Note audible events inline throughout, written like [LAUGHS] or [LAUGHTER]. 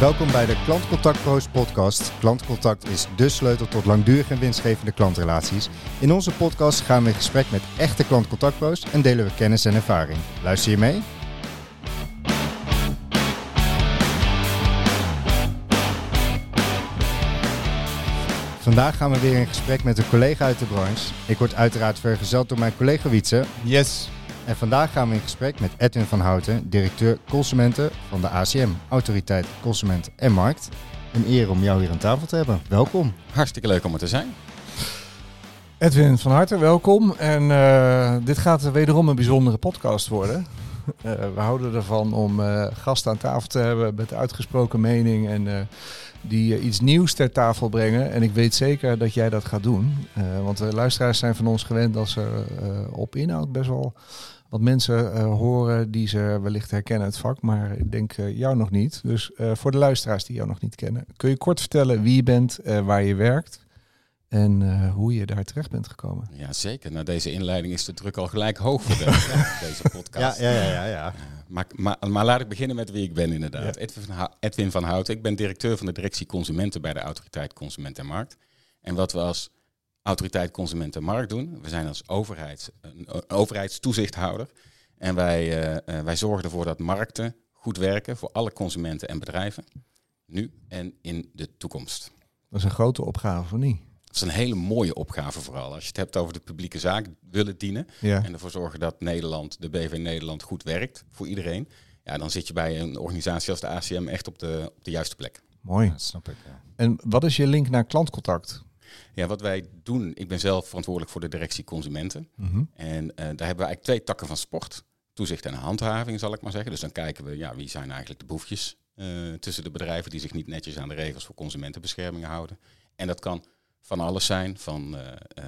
Welkom bij de Klantcontact Pro's podcast. Klantcontact is de sleutel tot langdurige en winstgevende klantrelaties. In onze podcast gaan we in gesprek met echte klantcontactpro's en delen we kennis en ervaring. Luister je mee? Vandaag gaan we weer in gesprek met een collega uit de branche. Ik word uiteraard vergezeld door mijn collega Wietse. Yes. En vandaag gaan we in gesprek met Edwin van Houten, directeur consumenten van de ACM, Autoriteit Consument en Markt. Een eer om jou hier aan tafel te hebben. Welkom. Hartstikke leuk om er te zijn. Edwin, van harte welkom. En eh, dit gaat wederom een bijzondere podcast worden. Uh, we houden ervan om uh, gasten aan tafel te hebben met uitgesproken mening en die iets nieuws ter tafel brengen. En ik weet zeker dat jij dat gaat doen. want de luisteraars zijn van ons gewend dat ze op inhoud best wel wat mensen horen die ze wellicht herkennen het vak, maar ik denk jou nog niet. Dus voor de luisteraars die jou nog niet kennen, kun je kort vertellen wie je bent, waar je werkt en uh, hoe je daar terecht bent gekomen. Ja, zeker. Na deze inleiding is de druk al gelijk hoog voor de, deze podcast. Ja, ja, ja. ja, ja. Uh, maar, maar, maar, laat ik beginnen met wie ik ben inderdaad. Ja. Edwin, van Edwin van Houten. Ik ben directeur van de directie Consumenten bij de Autoriteit Consument en Markt. En wat we als Autoriteit Consument en Markt doen, we zijn als overheids, een overheidstoezichthouder. En wij, uh, wij zorgen ervoor dat markten goed werken voor alle consumenten en bedrijven. Nu en in de toekomst. Dat is een grote opgave, voor niet? Dat is een hele mooie opgave vooral. Als je het hebt over de publieke zaak willen dienen ja. en ervoor zorgen dat Nederland, de BV Nederland, goed werkt voor iedereen. Ja, dan zit je bij een organisatie als de ACM echt op de, op de juiste plek. Mooi. Ja, dat snap ik. Ja. En wat is je link naar klantcontact? Ja, wat wij doen, ik ben zelf verantwoordelijk voor de directie consumenten. Mm -hmm. En uh, daar hebben we eigenlijk twee takken van sport. Toezicht en handhaving, zal ik maar zeggen. Dus dan kijken we, ja, wie zijn eigenlijk de boefjes uh, tussen de bedrijven die zich niet netjes aan de regels voor consumentenbescherming houden. En dat kan van alles zijn, van uh, uh,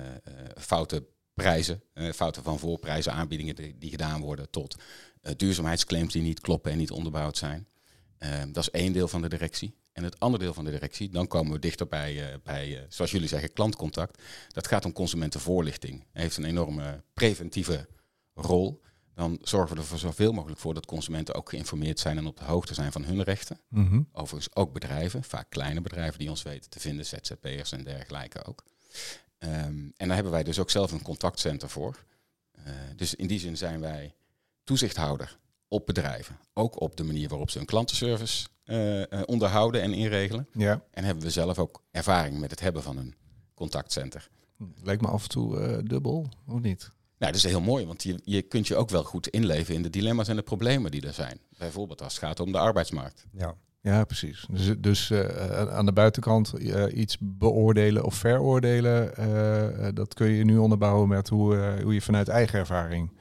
foute prijzen, fouten van voorprijzen, aanbiedingen die, die gedaan worden, tot duurzaamheidsclaims die niet kloppen en niet onderbouwd zijn. dat is één deel van de directie. En het andere deel van de directie, dan komen we dichter bij, bij zoals jullie zeggen, klantcontact. Dat gaat om consumentenvoorlichting. Hij heeft een enorme preventieve rol dan zorgen we er voor zoveel mogelijk voor dat consumenten ook geïnformeerd zijn en op de hoogte zijn van hun rechten. Mm -hmm. Overigens ook bedrijven, vaak kleine bedrijven die ons weten te vinden, ZZP'ers en dergelijke ook. Um, en daar hebben wij dus ook zelf een contactcenter voor. Uh, dus in die zin zijn wij toezichthouder op bedrijven. Ook op de manier waarop ze hun klantenservice uh, uh, onderhouden en inregelen. Ja. En hebben we zelf ook ervaring met het hebben van een contactcenter. Lijkt me af en toe dubbel, of niet? Nou, dat is heel mooi, want je, je kunt je ook wel goed inleven in de dilemma's en de problemen die er zijn. Bijvoorbeeld als het gaat om de arbeidsmarkt. Ja, ja precies. Dus, dus uh, aan de buitenkant uh, iets beoordelen of veroordelen, uh, dat kun je nu onderbouwen met hoe, hoe je vanuit eigen ervaring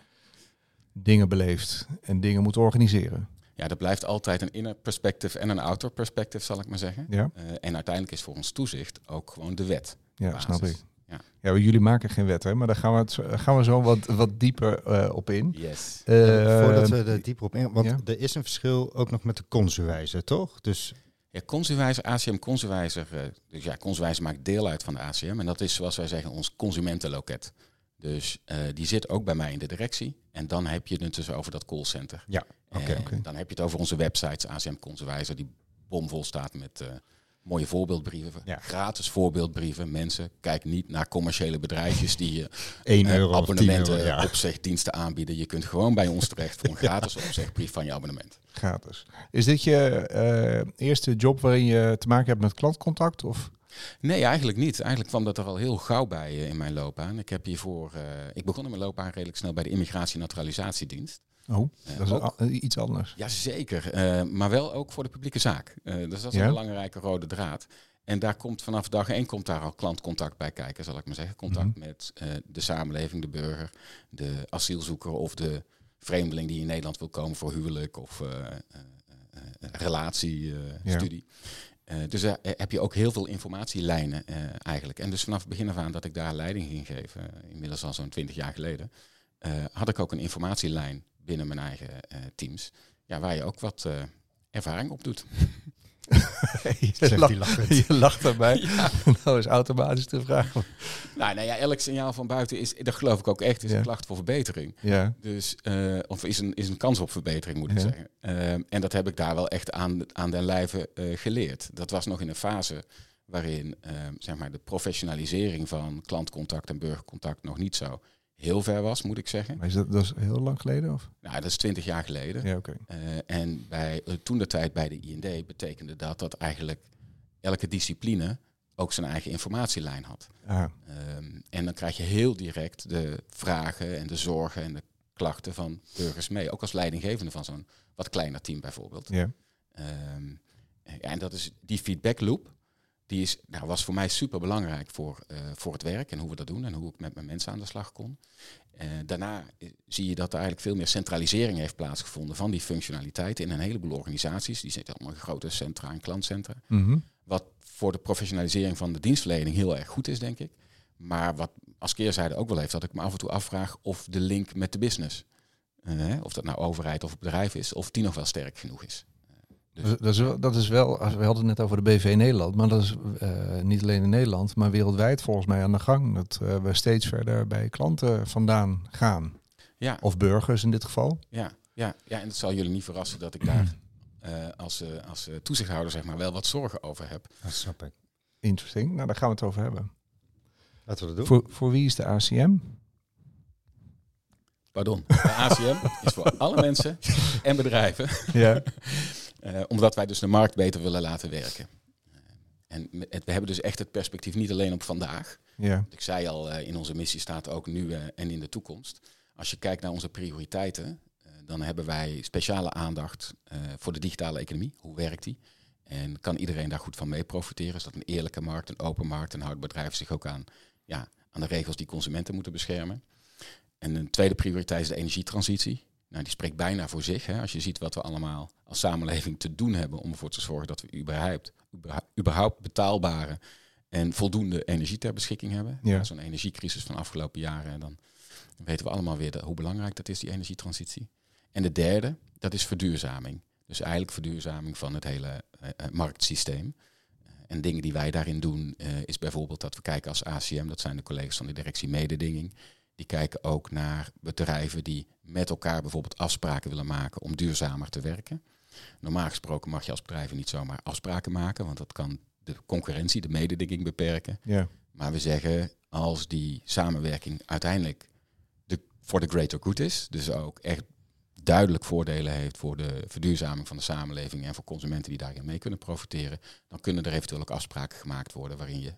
dingen beleeft en dingen moet organiseren. Ja, dat blijft altijd een inner perspective en een outer perspective, zal ik maar zeggen. Ja. en uiteindelijk is voor ons toezicht ook gewoon de wet. Ja, basis. snap ik. Ja. ja, jullie maken geen wet, hè? maar daar gaan we, het, gaan we zo wat, wat dieper uh, op in. Yes. Uh, Voordat we er dieper op in, want ja? er is een verschil ook nog met de consuwijzer, toch? Dus ja, consuwijzer, ACM consuwijzer, uh, dus ja, consuwijzer maakt deel uit van de ACM en dat is zoals wij zeggen ons consumentenloket. Dus die zit ook bij mij in de directie en dan heb je het dus over dat callcenter. Ja, oké. Okay, okay. Dan heb je het over onze websites, ACM consuwijzer, die bomvol staat met mooie voorbeeldbrieven, ja. gratis voorbeeldbrieven. Mensen, kijk niet naar commerciële bedrijfjes die je [LAUGHS] 1 euro abonnementen, euro, ja. opzegdiensten aanbieden. Je kunt gewoon bij ons terecht voor een [LAUGHS] gratis ja. opzegbrief van je abonnement. Gratis. Is dit je uh, eerste job waarin je te maken hebt met klantcontact? Of? Nee, eigenlijk niet. Eigenlijk kwam dat er al heel gauw bij uh, in mijn loopbaan. Ik heb hiervoor, uh, ik begon in mijn loopbaan redelijk snel bij de Immigratie- en Naturalisatiedienst. Oh, dat is ook, iets anders. Jazeker, uh, maar wel ook voor de publieke zaak. Uh, dus dat is Ja? een belangrijke rode draad. En daar komt vanaf dag één komt daar al klantcontact bij kijken, zal ik maar zeggen. Contact Mhm. met uh, de samenleving, de burger, de asielzoeker of de vreemdeling die in Nederland wil komen voor huwelijk of relatiestudie. Ja. Dus daar heb je ook heel veel informatielijnen eigenlijk. En dus vanaf het begin af aan dat ik daar leiding ging geven, inmiddels al zo'n twintig jaar geleden, had ik ook een informatielijn binnen mijn eigen teams. Ja, waar je ook wat ervaring op doet. [LAUGHS] je, [LAUGHS] Zegt lacht, [LAUGHS] je lacht daarbij. [LAUGHS] nou is automatisch de vraag. Nou, nou ja, elk signaal van buiten is, dat geloof ik ook echt, is Ja. een klacht voor verbetering. Ja, Dus, eh, of is een, is een kans op verbetering, moet ik Ja. zeggen. Ehm, en dat heb ik daar wel echt aan, aan den lijve eh, geleerd. Dat was nog in een fase waarin zeg maar de professionalisering van klantcontact en burgercontact nog niet zo heel ver was, moet ik zeggen. maar is dat, dat is heel lang geleden? Of? Nou, dat is twintig jaar geleden. Ja, oké. Eh, en bij, eh, toen de tijd bij de IND betekende dat dat eigenlijk elke discipline ook zijn eigen informatielijn had. Ah, Ehm, en dan krijg je heel direct de vragen en de zorgen en de klachten van burgers mee. Ook als leidinggevende van zo'n wat kleiner team bijvoorbeeld. ja. Ehm, ja, en dat is die feedback loop. Die is, nou, was voor mij super belangrijk voor, eh, voor het werk en hoe we dat doen en hoe ik met mijn mensen aan de slag kon. Eh, daarna eh, zie je dat er eigenlijk veel meer centralisering heeft plaatsgevonden van die functionaliteiten in een heleboel organisaties. Die zitten allemaal in grote centra en klantcentra. Mhm. Wat voor de professionalisering van de dienstverlening heel erg goed is, denk ik. Maar wat als keerzijde ook wel heeft, dat ik me af en toe afvraag of de link met de business, of dat nou overheid of bedrijf is, of die nog wel sterk genoeg is. Dus- Dat, is wel, dat is wel, als- we hadden het net over de BV Nederland, maar dat is eh, niet alleen in Nederland, maar wereldwijd volgens mij aan de gang. Dat eh, we steeds verder bij klanten vandaan gaan. Ja, Of burgers in dit geval. ja, ja, ja, en het zal jullie niet verrassen dat ik daar [CLEARS THROAT] eh, als, eh, als toezichthouder zeg maar, wel wat zorgen over heb. Dat snap ik. Interesting. Nou, daar gaan we het over hebben. Laten we dat doen. Voor, voor wie is de ACM? Pardon, de ACM is voor alle mensen [LAUGHS] en bedrijven, Ja. [LAUGHS] eh, omdat wij dus de markt beter willen laten werken. Eh, en het- we hebben dus echt het perspectief niet alleen op vandaag, ja. Ik zei al, eh, in onze missie staat ook nu en in de toekomst. Als je kijkt naar onze prioriteiten, dan hebben wij speciale aandacht voor de digitale economie. Hoe werkt die? En kan iedereen daar goed van mee profiteren? Is dat een eerlijke markt, een open markt? En houdt bedrijven zich ook aan, ja, aan de regels die consumenten moeten beschermen? En een tweede prioriteit is de energietransitie. Nou, die spreekt bijna voor zich. Hè? Als je ziet wat we allemaal als samenleving te doen hebben om ervoor te zorgen dat we überhaupt, überha- überhaupt betaalbare en voldoende energie ter beschikking hebben. Ja. Zo'n energiecrisis van de afgelopen jaren, dan weten we allemaal weer de- hoe belangrijk dat is, die energietransitie. En de derde, dat is verduurzaming. Dus eigenlijk verduurzaming van het hele eh, eh, marktsysteem. En dingen die wij daarin doen, eh, is bijvoorbeeld dat we kijken als ACM, dat zijn de collega's van de directie mededinging. Die kijken ook naar bedrijven die met elkaar bijvoorbeeld afspraken willen maken om duurzamer te werken. Normaal gesproken mag je als bedrijven niet zomaar afspraken maken, want dat kan de concurrentie, de mededinging beperken. Ja. Maar we zeggen, als die samenwerking uiteindelijk de, voor de greater good is, dus ook echt duidelijk voordelen heeft voor de verduurzaming van de samenleving en voor consumenten die daarin mee kunnen profiteren, dan kunnen er eventueel ook afspraken gemaakt worden waarin je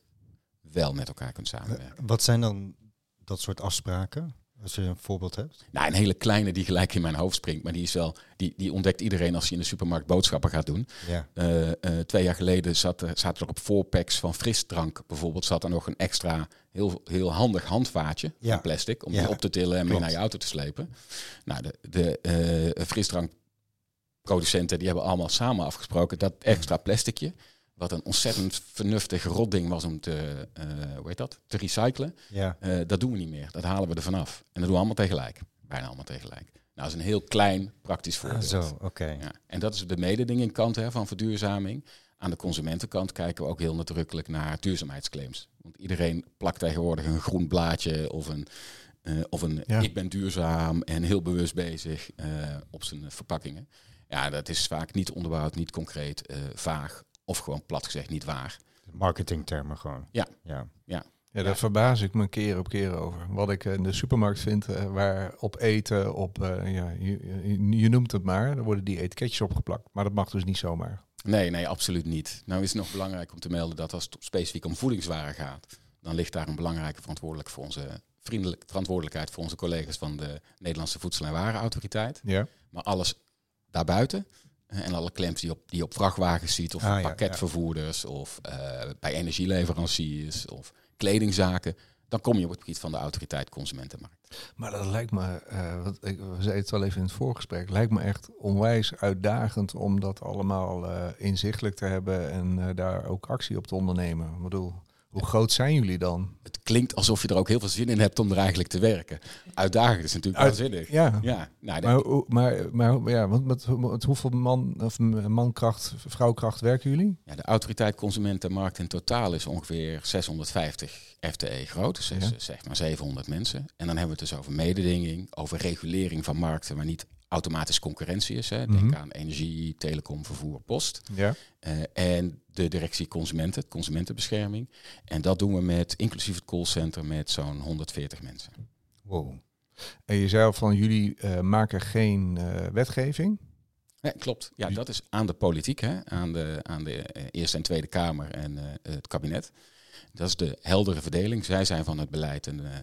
wel met elkaar kunt samenwerken. Wat zijn dan dat soort afspraken? Als je een voorbeeld hebt. Nou, een hele kleine die gelijk in mijn hoofd springt, maar die is wel, die, die ontdekt iedereen als je in de supermarkt boodschappen gaat doen. Ja. Eh, eh, twee jaar geleden zat er, zaten er op voorpacks van frisdrank bijvoorbeeld, zat er nog een extra heel, heel handig handvaatje Ja. van plastic om Ja, die op te tillen en mee naar je auto te slepen. Nou, de, de eh, frisdrankproducenten die hebben allemaal samen afgesproken dat extra plasticje, wat een ontzettend vernuftig rotding was om te, eh, hoe heet dat, te recyclen, Ja. eh, dat doen we niet meer. Dat halen we er vanaf. En dat doen we allemaal tegelijk. Bijna allemaal tegelijk. Nou, dat is een heel klein praktisch Ah, voorbeeld. zo, oké. Ja. En dat is de mededingingkant hè, van verduurzaming. Aan de consumentenkant kijken we ook heel nadrukkelijk naar duurzaamheidsclaims. Want iedereen plakt tegenwoordig een groen blaadje of een, eh, of een Ja. ik ben duurzaam en heel bewust bezig op zijn verpakkingen. Ja, dat is vaak niet onderbouwd, niet concreet, vaag of gewoon plat gezegd niet waar. Marketingtermen gewoon. Ja. ja. Ja, daar verbaas ik me keer op keer over. Wat ik in de supermarkt vind, eh, waar op eten, op, eh, ja, je, je- je noemt het maar, er worden die etiketjes opgeplakt. Maar dat mag dus niet zomaar. Nee, nee, absoluut niet. Nou is het nog belangrijk om te melden dat als het specifiek om voedingswaren gaat, dan ligt daar een belangrijke verantwoordelijk voor onze vriendelijk, verantwoordelijkheid voor onze collega's van de Nederlandse Voedsel- en Warenautoriteit. Ja, Maar alles daarbuiten eh, en alle claims die, op, die je op vrachtwagens ziet, of Ah, ja, pakketvervoerders, of eh, bij energieleveranciers, of kledingzaken, dan kom je op het gebied van de autoriteit consumentenmarkt. maar dat lijkt me, eh, wat ik, we zeiden het wel even in het voorgesprek, lijkt me echt onwijs uitdagend om dat allemaal eh, inzichtelijk te hebben en eh, daar ook actie op te ondernemen. Ik bedoel, Hoe groot zijn jullie dan? Het klinkt alsof je er ook heel veel zin in hebt om er eigenlijk te werken. Uitdagend is natuurlijk waanzinnig. Ja, Ja, nou, maar, hoe- maar, maar ja, want met, met hoeveel man of mankracht, vrouwkracht werken jullie? Ja, de autoriteit consumentenmarkt in totaal is ongeveer 650 FTE groot, dus Ja. zeg maar 700 mensen. En dan hebben we het dus over mededinging, over regulering van markten waar niet automatisch concurrentie is. Hè. Denk Mhm. aan energie, telecom, vervoer, post. Ja. Eh, en de directie consumenten, consumentenbescherming. En dat doen we met, inclusief het callcenter, met zo'n 140 mensen. Wow. En je zei al van jullie eh, maken geen eh, wetgeving. Ja, klopt. Ja, dat is aan de politiek, hè? aan de, aan de eh, Eerste en Tweede Kamer en eh, het kabinet. Dat is de heldere verdeling. Zij zijn van het beleid en eh,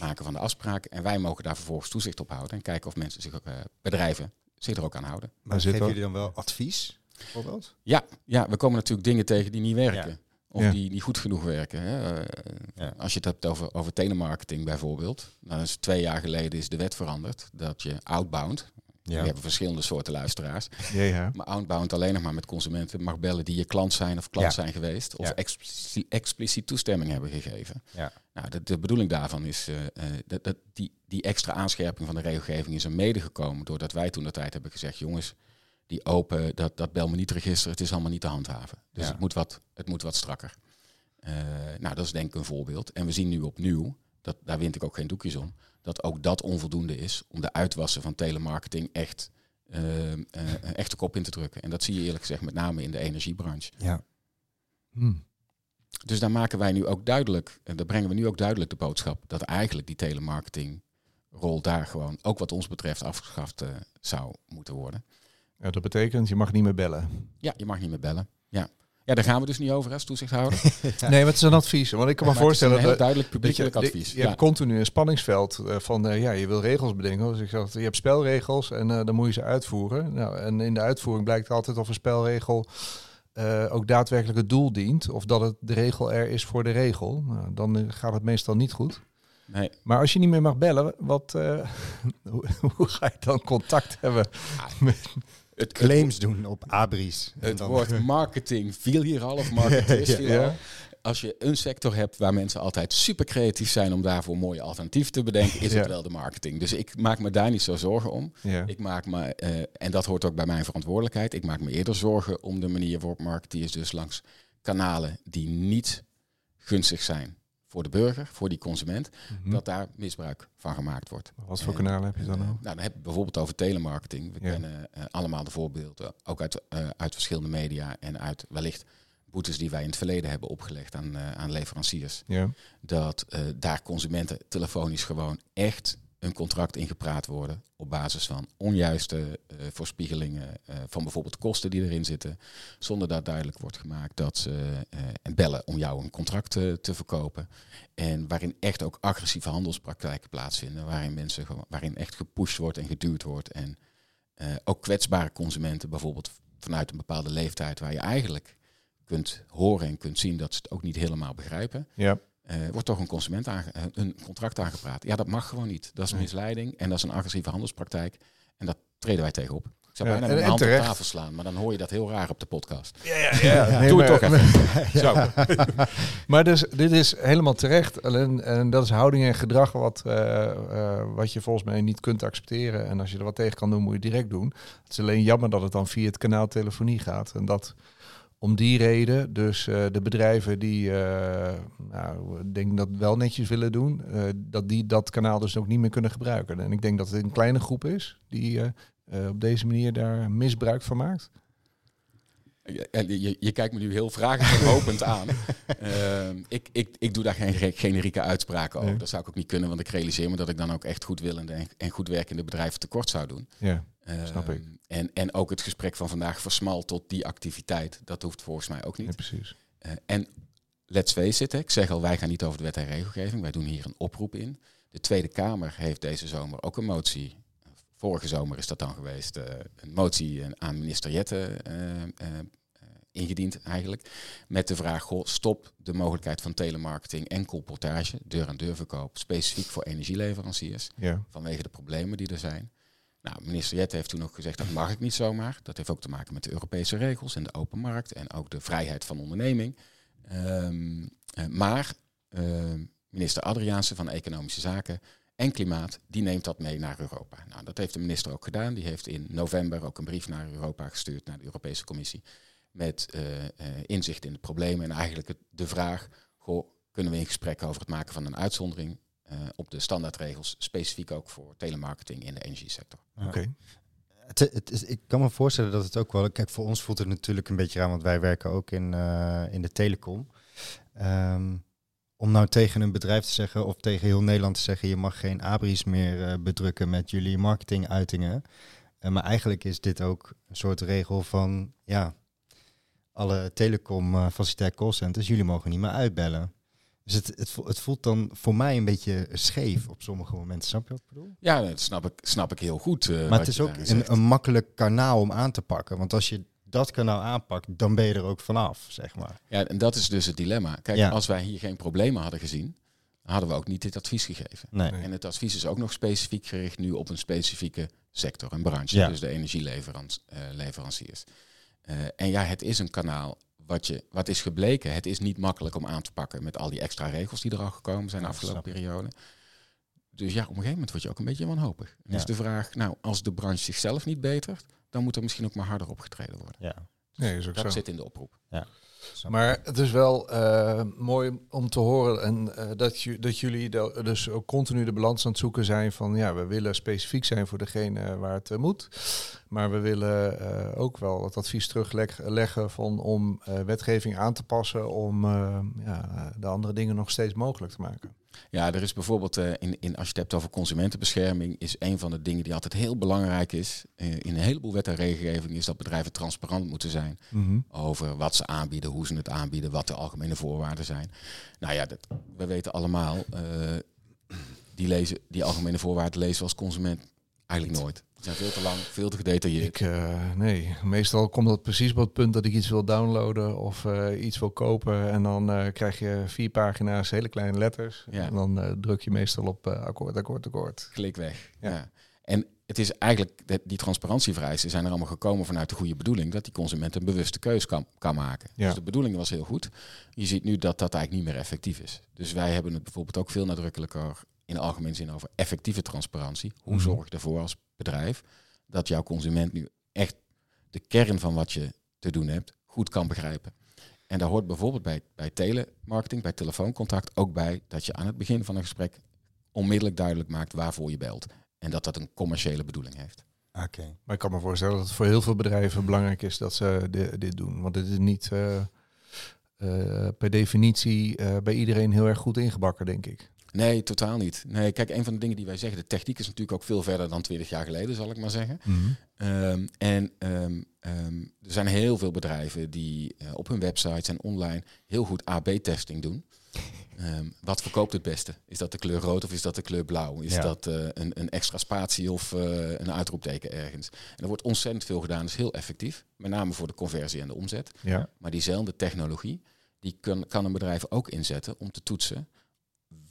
maken van de afspraken. En wij mogen daar vervolgens toezicht op houden en kijken of mensen zich ook, eh, bedrijven zich er ook aan houden. Maar zit geven jullie dan wel advies? Bijvoorbeeld? Ja, ja, we komen natuurlijk dingen tegen die niet werken. Ja. Of Ja. die niet goed genoeg werken. Hè. Eh, Ja. Als je het hebt over, over telemarketing bijvoorbeeld. Dan is twee jaar geleden is de wet veranderd. Dat je outbound, we hebben verschillende soorten luisteraars. Ja, ja. Maar outbound alleen nog maar met consumenten mag bellen die je klant zijn of klant Ja. zijn geweest. Of Ja. expliciet, expliciet toestemming hebben gegeven. Ja. Nou, de, de bedoeling daarvan is eh, eh, dat, dat die, die extra aanscherping van de regelgeving is er mede gekomen doordat wij toen de tijd hebben gezegd, jongens, die open, dat, dat bel me niet register, het is allemaal niet te handhaven. Dus Ja. het, moet wat, het moet wat strakker. Eh, nou, dat is denk ik een voorbeeld. En we zien nu opnieuw, dat, daar wint ik ook geen doekjes om, dat ook dat onvoldoende is om de uitwassen van telemarketing echt, eh, eh, echt de kop in te drukken. En dat zie je eerlijk gezegd met name in de energiebranche. Ja. Hm. Dus daar maken wij nu ook duidelijk, en daar brengen we nu ook duidelijk de boodschap, dat eigenlijk die telemarketingrol daar gewoon, ook wat ons betreft, afgeschaft zou moeten worden. Ja, dat betekent je mag niet meer bellen. Ja, je mag niet meer bellen. Ja, ja daar gaan we dus niet over als toezichthouder. [LAUGHS] [LAUGHS] Nee, maar het is een advies. Want ik kan me Maar het is een voorstellen heel dat, duidelijk dat je, publiekelijk je, advies. je ja. hebt continu een spanningsveld eh, van eh, ja, je wil regels bedenken. Dus ik zeg, je hebt spelregels en eh, dan moet je ze uitvoeren. Nou, en in de uitvoering blijkt altijd of een spelregel eh, ook daadwerkelijk het doel dient. Of dat het de regel er is voor de regel. Nou, dan gaat het meestal niet goed. Nee, Maar als je niet meer mag bellen, wat, eh, [LAUGHS] hoe, hoe ga je dan contact hebben? het, het, Claims doen op abris. Het woord marketing viel hier al, of marketeers [LAUGHS] Ja, viel ja. al. Als je een sector hebt waar mensen altijd super creatief zijn om daarvoor mooie alternatief te bedenken, is Ja. het wel de marketing. Dus ik maak me daar niet zo zorgen om. Ja. Ik maak me, eh, en dat hoort ook bij mijn verantwoordelijkheid, ik maak me eerder zorgen om de manier waarop marketeers dus langs kanalen die niet gunstig zijn voor de burger, voor die consument, Hm. dat daar misbruik van gemaakt wordt. Wat voor En, kanalen heb je dan Eh, ook? nou, dan heb je bijvoorbeeld over telemarketing. We Ja. kennen eh, allemaal de voorbeelden, ook uit, eh, uit verschillende media en uit wellicht boetes die wij in het verleden hebben opgelegd aan, aan leveranciers. Ja. Dat daar consumenten telefonisch gewoon echt een contract ingepraat worden op basis van onjuiste eh, voorspiegelingen eh, van bijvoorbeeld kosten die erin zitten, zonder dat duidelijk wordt gemaakt dat ze eh, en bellen om jou een contract te verkopen. En waarin echt ook agressieve handelspraktijken plaatsvinden, waarin mensen waarin echt gepusht wordt en geduwd wordt. En ook kwetsbare consumenten, bijvoorbeeld vanuit een bepaalde leeftijd, waar je eigenlijk kunt horen en kunt zien dat ze het ook niet helemaal begrijpen. Ja. Eh, wordt toch een consument aange- eh, een contract aangepraat. Ja, dat mag gewoon niet. Dat is Nee. misleiding en dat is een agressieve handelspraktijk. En dat treden wij tegenop. Ik zou Ja, bijna en- met mijn hand op tafel slaan, maar dan hoor je dat heel raar op de podcast. Ja, ja, ja. Nee, [LAUGHS] Doe het maar- toch even. [LAUGHS] Zo. [LAUGHS] Maar dus, dit is helemaal terecht. Alleen, en dat is houding en gedrag wat, eh, wat je volgens mij niet kunt accepteren. En als je er wat tegen kan doen, moet je het direct doen. Het is alleen jammer dat het dan via het kanaal telefonie gaat. En dat om die reden, dus eh, de bedrijven die, eh, nou, ik denk dat wel netjes willen doen, eh, dat die dat kanaal dus ook niet meer kunnen gebruiken. En ik denk dat het een kleine groep is die op deze manier daar misbruik van maakt. Je, je, je kijkt me nu heel vragend aan. [LAUGHS] Ehm, ik, ik, ik doe daar geen ge- generieke uitspraken over. Nee. Dat zou ik ook niet kunnen, want ik realiseer me dat ik dan ook echt goedwillende en, en goed werkende bedrijven tekort zou doen. Ja, Snap ik. Ehm, En, en ook het gesprek van vandaag versmalt tot die activiteit. Dat hoeft volgens mij ook ja niet. precies. Eh, en let's face it, hè, ik zeg al, wij gaan niet over de wet en regelgeving. Wij doen hier een oproep in. De Tweede Kamer heeft deze zomer ook een motie. Vorige zomer is dat dan geweest. eh, een motie aan minister Jette eh, ingediend eigenlijk. Met de vraag, goh, stop de mogelijkheid van telemarketing en colportage, deur-aan-deur verkoop, specifiek voor energieleveranciers Ja. vanwege de problemen die er zijn. Nou, minister Jette heeft toen ook gezegd dat mag ik niet zomaar. Dat heeft ook te maken met de Europese regels en de open markt en ook de vrijheid van onderneming. Ehm, eh, maar ehm, minister Adriaanse van Economische Zaken en Klimaat, die neemt dat mee naar Europa. Nou, dat heeft de minister ook gedaan. Die heeft in november ook een brief naar Europa gestuurd, naar de Europese Commissie, met eh, eh, inzicht in de problemen en eigenlijk de vraag, goh, kunnen we in gesprek over het maken van een uitzondering eh, op de standaardregels, specifiek ook voor telemarketing in de energiesector. Oké. Het, het is, ik kan me voorstellen dat het ook wel. Kijk, voor ons voelt het natuurlijk een beetje aan, want wij werken ook in, eh, in de telecom. Ehm, om nou tegen een bedrijf te zeggen of tegen heel Nederland te zeggen: je mag geen abris meer eh, bedrukken met jullie marketinguitingen. Maar eigenlijk is dit ook een soort regel van ja, alle telecom uh, facilitair callcenters, jullie mogen niet meer uitbellen. Dus het, het, het voelt dan voor mij een beetje scheef op sommige momenten. Snap je wat ik bedoel? Ja, dat snap ik, snap ik heel goed. eh, Maar het is ook een, een makkelijk kanaal om aan te pakken. Want als je dat kanaal aanpakt, dan ben je er ook vanaf, zeg maar. Ja, en dat is dus het dilemma. Kijk, Ja. als wij hier geen problemen hadden gezien, hadden we ook niet dit advies gegeven. Nee. En het advies is ook nog specifiek gericht nu op een specifieke sector, een branche, Ja. dus de energieleveranciers. Eh en ja, het is een kanaal wat, je, wat is gebleken. Het is niet makkelijk om aan te pakken met al die extra regels die er al gekomen zijn de Ja, afgelopen periode. Dus ja, op een gegeven moment word je ook een beetje wanhopig. En is Ja. de vraag, nou, als de branche zichzelf niet betert, dan moet er misschien ook maar harder opgetreden worden. Ja. Nee, is ook Dat zo. zit in de oproep. Maar het is wel eh, mooi om te horen en, eh, dat, ju- dat jullie de- dus ook continu de balans aan het zoeken zijn van ja, we willen specifiek zijn voor degene waar het eh, moet. Maar we willen ook wel het advies terugleggen van om wetgeving aan te passen om ja, de andere dingen nog steeds mogelijk te maken. Ja, er is bijvoorbeeld, eh, in, in, als je het hebt over consumentenbescherming, is een van de dingen die altijd heel belangrijk is eh, in een heleboel wet en regelgeving, is dat bedrijven transparant moeten zijn over wat ze aanbieden, hoe ze het aanbieden, wat de algemene voorwaarden zijn. Nou ja, dat, we weten allemaal, eh, die, lezen, die algemene voorwaarden lezen we als consument eigenlijk nooit. Die zijn veel te lang, veel te gedetailleerd. Ik, eh, nee, meestal komt dat precies op het punt dat ik iets wil downloaden of eh, iets wil kopen. En dan eh, krijg je vier pagina's, hele kleine letters. Ja. En dan druk je meestal op akkoord, akkoord, akkoord. Klik weg. Ja. Ja. En het is eigenlijk, die transparantievereisten zijn er allemaal gekomen vanuit de goede bedoeling, dat die consument een bewuste keus kan, kan maken. Ja. Dus de bedoeling was heel goed. Je ziet nu dat dat eigenlijk niet meer effectief is. Dus wij hebben het bijvoorbeeld ook veel nadrukkelijker in de algemene zin over effectieve transparantie. Hoe Mhm. zorg je ervoor als bedrijf dat jouw consument nu echt de kern van wat je te doen hebt goed kan begrijpen. En daar hoort bijvoorbeeld bij, bij telemarketing, bij telefooncontact ook bij dat je aan het begin van een gesprek onmiddellijk duidelijk maakt waarvoor je belt. En dat dat een commerciële bedoeling heeft. Oké. Maar ik kan me voorstellen dat het voor heel veel bedrijven belangrijk is dat ze di- dit doen. Want dit is niet eh, eh, per definitie eh, bij iedereen heel erg goed ingebakken, denk ik. Nee, totaal niet. Nee, kijk, een van de dingen die wij zeggen, de techniek is natuurlijk ook veel verder dan 20 jaar geleden, zal ik maar zeggen. Ehm, en ehm, ehm, er zijn heel veel bedrijven die eh, op hun websites en online heel goed AB-testing doen. [LAUGHS] Wat verkoopt het beste? Is dat de kleur rood of is dat de kleur blauw? Is Ja. dat eh, een, een extra spatie of eh, een uitroepteken ergens? En er wordt ontzettend veel gedaan, dat is heel effectief. Met name voor de conversie en de omzet. Ja. Maar diezelfde technologie, die kan, kan een bedrijf ook inzetten om te toetsen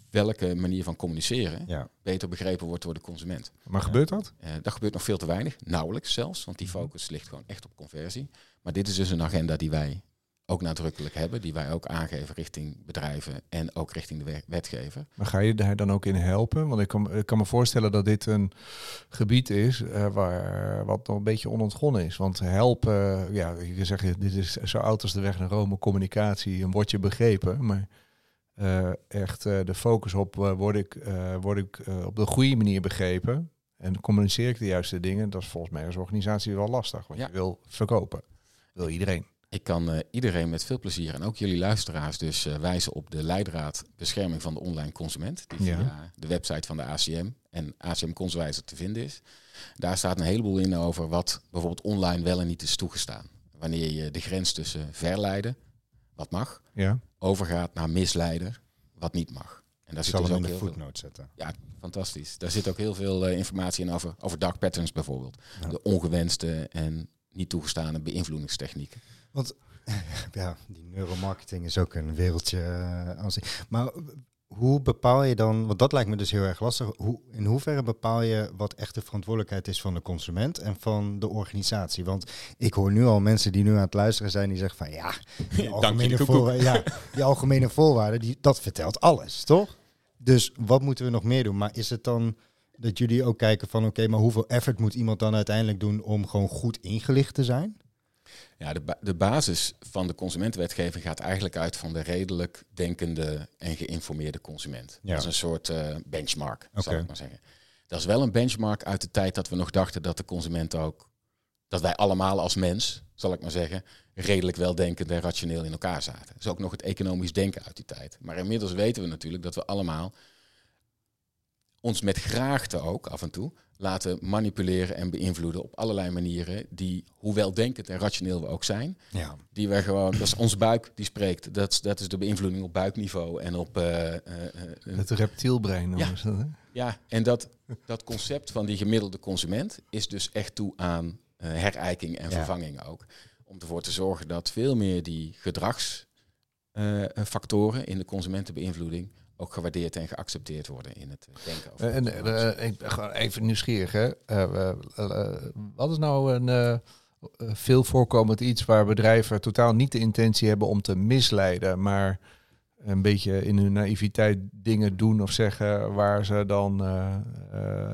welke manier van communiceren Ja. beter begrepen wordt door de consument. Maar gebeurt dat? Eh, dat gebeurt nog veel te weinig, nauwelijks zelfs, want die focus ligt gewoon echt op conversie. Maar dit is dus een agenda die wij ook nadrukkelijk hebben, die wij ook aangeven richting bedrijven en ook richting de we- wetgever. Maar ga je daar dan ook in helpen? Want ik kan, ik kan me voorstellen dat dit een gebied is eh, waar wat nog een beetje onontgonnen is. Want helpen, ja, je zeggen, dit is zo oud als de weg naar Rome, communicatie, een word je begrepen. Maar eh, echt eh, de focus op eh, word ik, word ik op de goede manier begrepen en communiceer ik de juiste dingen, dat is volgens mij als organisatie wel lastig. Want Ja. je wil verkopen. Wil iedereen. Ik kan iedereen met veel plezier en ook jullie luisteraars dus wijzen op de leidraad bescherming van de online consument. Die Ja. via de website van de ACM en ACM Conswijzer te vinden is. Daar staat een heleboel in over wat bijvoorbeeld online wel en niet is toegestaan. Wanneer je de grens tussen verleiden, wat mag, Ja. Overgaat naar misleider, wat niet mag. En daar Ik zit zal dus hem in de footnote zetten. ja, fantastisch. Daar zit ook heel veel eh, informatie in over, over dark patterns bijvoorbeeld. Ja. De ongewenste en niet toegestane beïnvloedingstechnieken. [LAUGHS] Ja, die neuromarketing is ook een wereldje zich. Maar hoe bepaal je dan, want dat lijkt me dus heel erg lastig, hoe, in hoeverre bepaal je wat echt de verantwoordelijkheid is van de consument en van de organisatie? Want ik hoor nu al mensen die nu aan het luisteren zijn, die zeggen van ja, [LAUGHS] die algemene, voorwaarden, ja, die algemene voorwaarden, die, dat vertelt alles, toch? Dus wat moeten we nog meer doen? Maar is het dan dat jullie ook kijken van oké, maar hoeveel effort moet iemand dan uiteindelijk doen om gewoon goed ingelicht te zijn? Ja, de, de basis van de consumentenwetgeving gaat eigenlijk uit van de redelijk denkende en geïnformeerde consument. Ja. Dat is een soort uh, benchmark, okay. zou ik maar zeggen. Dat is wel een benchmark uit de tijd dat we nog dachten dat de consument ook, dat wij allemaal als mens, zal ik maar zeggen, redelijk weldenkend en rationeel in elkaar zaten. Dat is ook nog het economisch denken uit die tijd. Maar inmiddels weten we natuurlijk dat we allemaal ons met graagte ook af en toe laten manipuleren en beïnvloeden op allerlei manieren die, hoewel denkend en rationeel we ook zijn, ja. die we gewoon, dat is ons buik die spreekt. Dat, is, dat is de beïnvloeding op buikniveau en op... Uh, uh, het reptielbrein. Ja, dat, ja, en dat, dat concept van die gemiddelde consument is dus echt toe aan herijking en vervanging ook. Om ervoor te zorgen dat veel meer die gedragsfactoren in de consumentenbeïnvloeding ook gewaardeerd en geaccepteerd worden in het eh, denken over. En uh, ik ben gewoon even nieuwsgierig. Hè? wat is nou een veel voorkomend iets waar bedrijven totaal niet de intentie hebben om te misleiden, maar een beetje in hun naïviteit dingen doen of zeggen waar ze dan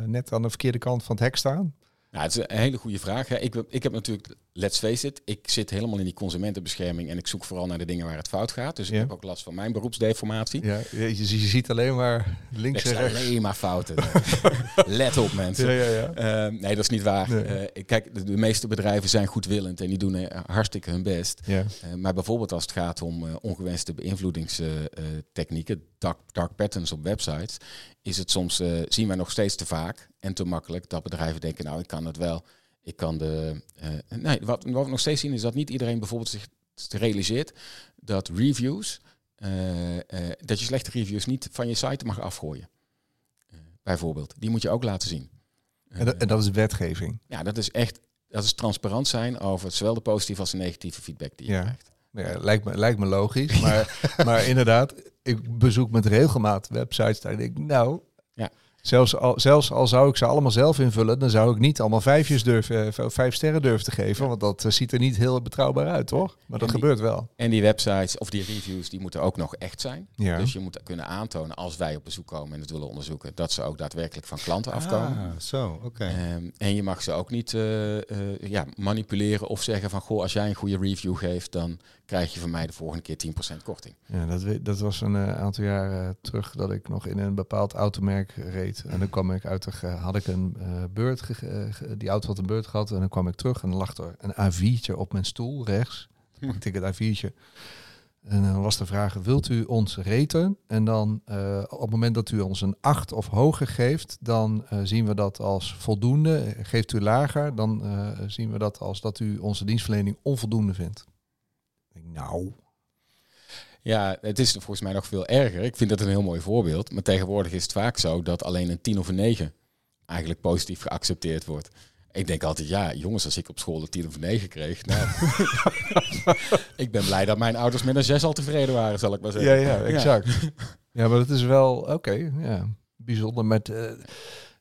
net aan de verkeerde kant van het hek staan? Nou, het is een hele goede vraag. Hè. Ik, ik heb natuurlijk, let's face it, ik zit helemaal in die consumentenbescherming en ik zoek vooral naar de dingen waar het fout gaat. Dus ik heb ook last van mijn beroepsdeformatie. Ja, je, je ziet alleen maar links en rechts. alleen maar fouten. [LAUGHS] Let op mensen. Ja, ja, ja. Uh, nee, dat is niet waar. Nee. Uh, kijk, de, meeste bedrijven zijn goedwillend en die doen uh, hartstikke hun best. Ja. Eh, maar bijvoorbeeld als het gaat om ongewenste beïnvloedingstechnieken, dark, dark patterns op websites, is het soms, zien wij nog steeds te vaak en te makkelijk dat bedrijven denken, nou ik kan het wel. Ik kan de. Uh, nee, wat, wat we nog steeds zien is dat niet iedereen bijvoorbeeld zich realiseert dat reviews, uh, uh, dat je slechte reviews niet van je site mag afgooien. bijvoorbeeld. Die moet je ook laten zien. En dat, en, dat, is wetgeving. Ja, dat is echt. Dat is transparant zijn over zowel de positieve als de negatieve feedback die je krijgt. Ja, lijkt me, lijkt me logisch. [LAUGHS] Maar, maar inderdaad, ik bezoek met regelmaat websites. Daar denk ik, nou, ja. Zelfs al, zelfs al zou ik ze allemaal zelf invullen, dan zou ik niet allemaal vijfjes durven, eh, vijf sterren durven te geven. Want dat eh, ziet er niet heel betrouwbaar uit, toch? Maar dat gebeurt wel. En die websites of die reviews, die moeten ook nog echt zijn. Ja. Dus je moet kunnen aantonen als wij op bezoek komen en het willen onderzoeken, dat ze ook daadwerkelijk van klanten ah, afkomen. Zo, oké. Ehm, en je mag ze ook niet uh, ja, manipuleren of zeggen van, goh, als jij een goede review geeft, dan krijg je van mij de volgende keer 10% korting. Ja, dat, dat was een aantal jaren terug dat ik nog in een bepaald automerk reed. En dan kwam ik uit de, had ik een uh, beurt, die auto had een beurt gehad. En dan kwam ik terug en dan lag er een A4'tje op mijn stoel rechts. Pakte [LAUGHS] ik het A4'tje. En dan was de vraag, wilt u ons reten? En dan uh, op het moment dat u ons een 8 of hoger geeft, dan uh, zien we dat als voldoende. Geeft u lager, dan uh, zien we dat als dat u onze dienstverlening onvoldoende vindt. Nou, ja, het is volgens mij nog veel erger. Ik vind dat een heel mooi voorbeeld. Maar tegenwoordig is het vaak zo dat alleen een 10 of een 9 eigenlijk positief geaccepteerd wordt. Ik denk altijd, ja, jongens, als ik op school een 10 of een 9 kreeg. Nou, [LAUGHS] ik ben blij dat mijn ouders met een 6 al tevreden waren, zal ik maar zeggen. Ja, ja, exact. Ja, maar dat is wel oké. ja, bijzonder met. Uh,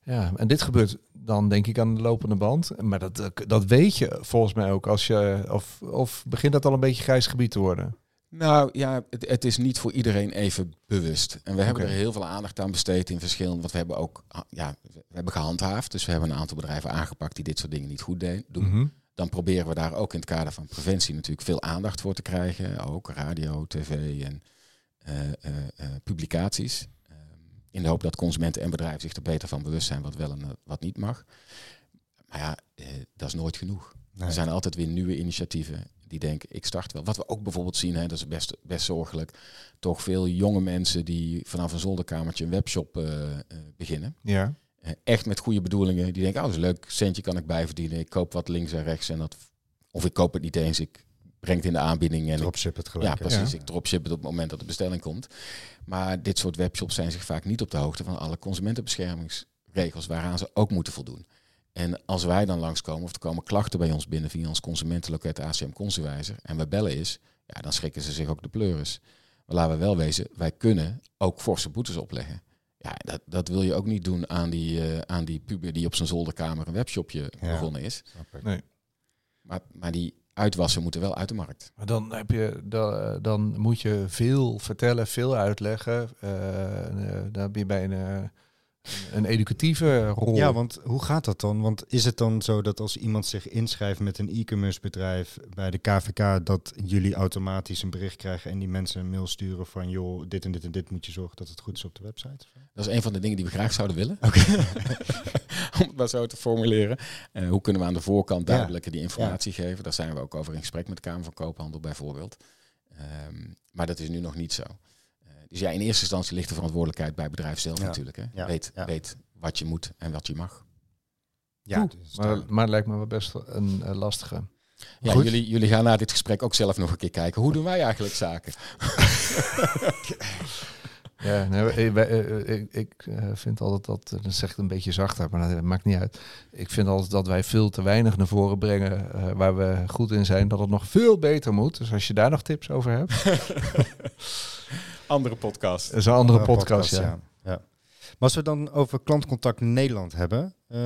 ja, en dit gebeurt dan denk ik aan de lopende band. Maar dat, dat weet je volgens mij ook als je. Of, of begint dat al een beetje grijs gebied te worden? Nou ja, het, het, is niet voor iedereen even bewust. En we hebben er heel veel aandacht aan besteed in verschillende. Want we hebben ook ah, ja, we hebben gehandhaafd. Dus we hebben een aantal bedrijven aangepakt die dit soort dingen niet goed doen. Mhm. Dan proberen we daar ook in het kader van preventie natuurlijk veel aandacht voor te krijgen. Ook radio, tv en uh, uh, uh, publicaties. In de hoop dat consumenten en bedrijven zich er beter van bewust zijn wat wel en wat niet mag. Maar ja, dat is nooit genoeg. Er zijn altijd weer nieuwe initiatieven die denken, ik start wel. Wat we ook bijvoorbeeld zien, hè, dat is best, best zorgelijk, toch veel jonge mensen die vanaf een zolderkamertje een webshop uh, uh, beginnen. Ja. Uh, echt met goede bedoelingen. Die denken, oh, dat is leuk, centje kan ik bijverdienen. Ik koop wat links en rechts en dat, of ik koop het niet eens. Ik breng het in de aanbieding en dropship het gelijk. Ja, precies. Ik dropship het op het moment dat de bestelling komt. Maar dit soort webshops zijn zich vaak niet op de hoogte van alle consumentenbeschermingsregels waaraan ze ook moeten voldoen. En als wij dan langskomen, of er komen klachten bij ons binnen via ons consumentenloket ACM Consuwijzer, en we bellen is, ja, dan schrikken ze zich ook de pleuris. Maar laten we wel wezen, wij kunnen ook forse boetes opleggen. Ja, dat, dat wil je ook niet doen aan die, eh, aan die puber die op zijn zolderkamer een webshopje Ja. begonnen is. Nee. Maar, maar die uitwassen moeten wel uit de markt. Maar dan, heb je, dan, dan moet je veel vertellen, veel uitleggen. Eh, dan heb je bij een, eh, een educatieve rol. Ja, want hoe gaat dat dan? Want is het dan zo dat als iemand zich inschrijft met een e-commerce bedrijf bij de KVK, dat jullie automatisch een bericht krijgen en die mensen een mail sturen van joh, dit en dit en dit moet je zorgen dat het goed is op de website? Dat is een van de dingen die we graag zouden willen. [LAUGHS] Om het maar zo te formuleren. Eh, hoe kunnen we aan de voorkant Ja. duidelijker die informatie geven? Daar zijn we ook over in gesprek met de Kamer van Koophandel bijvoorbeeld. Ehm, maar dat is nu nog niet zo. Dus ja, in eerste instantie ligt de verantwoordelijkheid bij het bedrijf zelf Ja. natuurlijk. Hè? Ja. Weet, Ja. weet wat je moet en wat je mag. Ja, Oeh, dus maar, maar het lijkt me wel best een eh, lastige. Ja, Goed. jullie, jullie gaan na dit gesprek ook zelf nog een keer kijken. Hoe doen wij eigenlijk zaken? [LAUGHS] Ja, eh, ik, ik vind altijd dat, dat zegt een beetje zachter, maar dat maakt niet uit. Ik vind altijd dat wij veel te weinig naar voren brengen eh, waar we goed in zijn, dat het nog veel beter moet. Dus als je daar nog tips over hebt, [LAUGHS] Andere podcast. dat is een andere podcast, ja. ja. ja. Maar als we dan over klantcontact Nederland hebben, eh,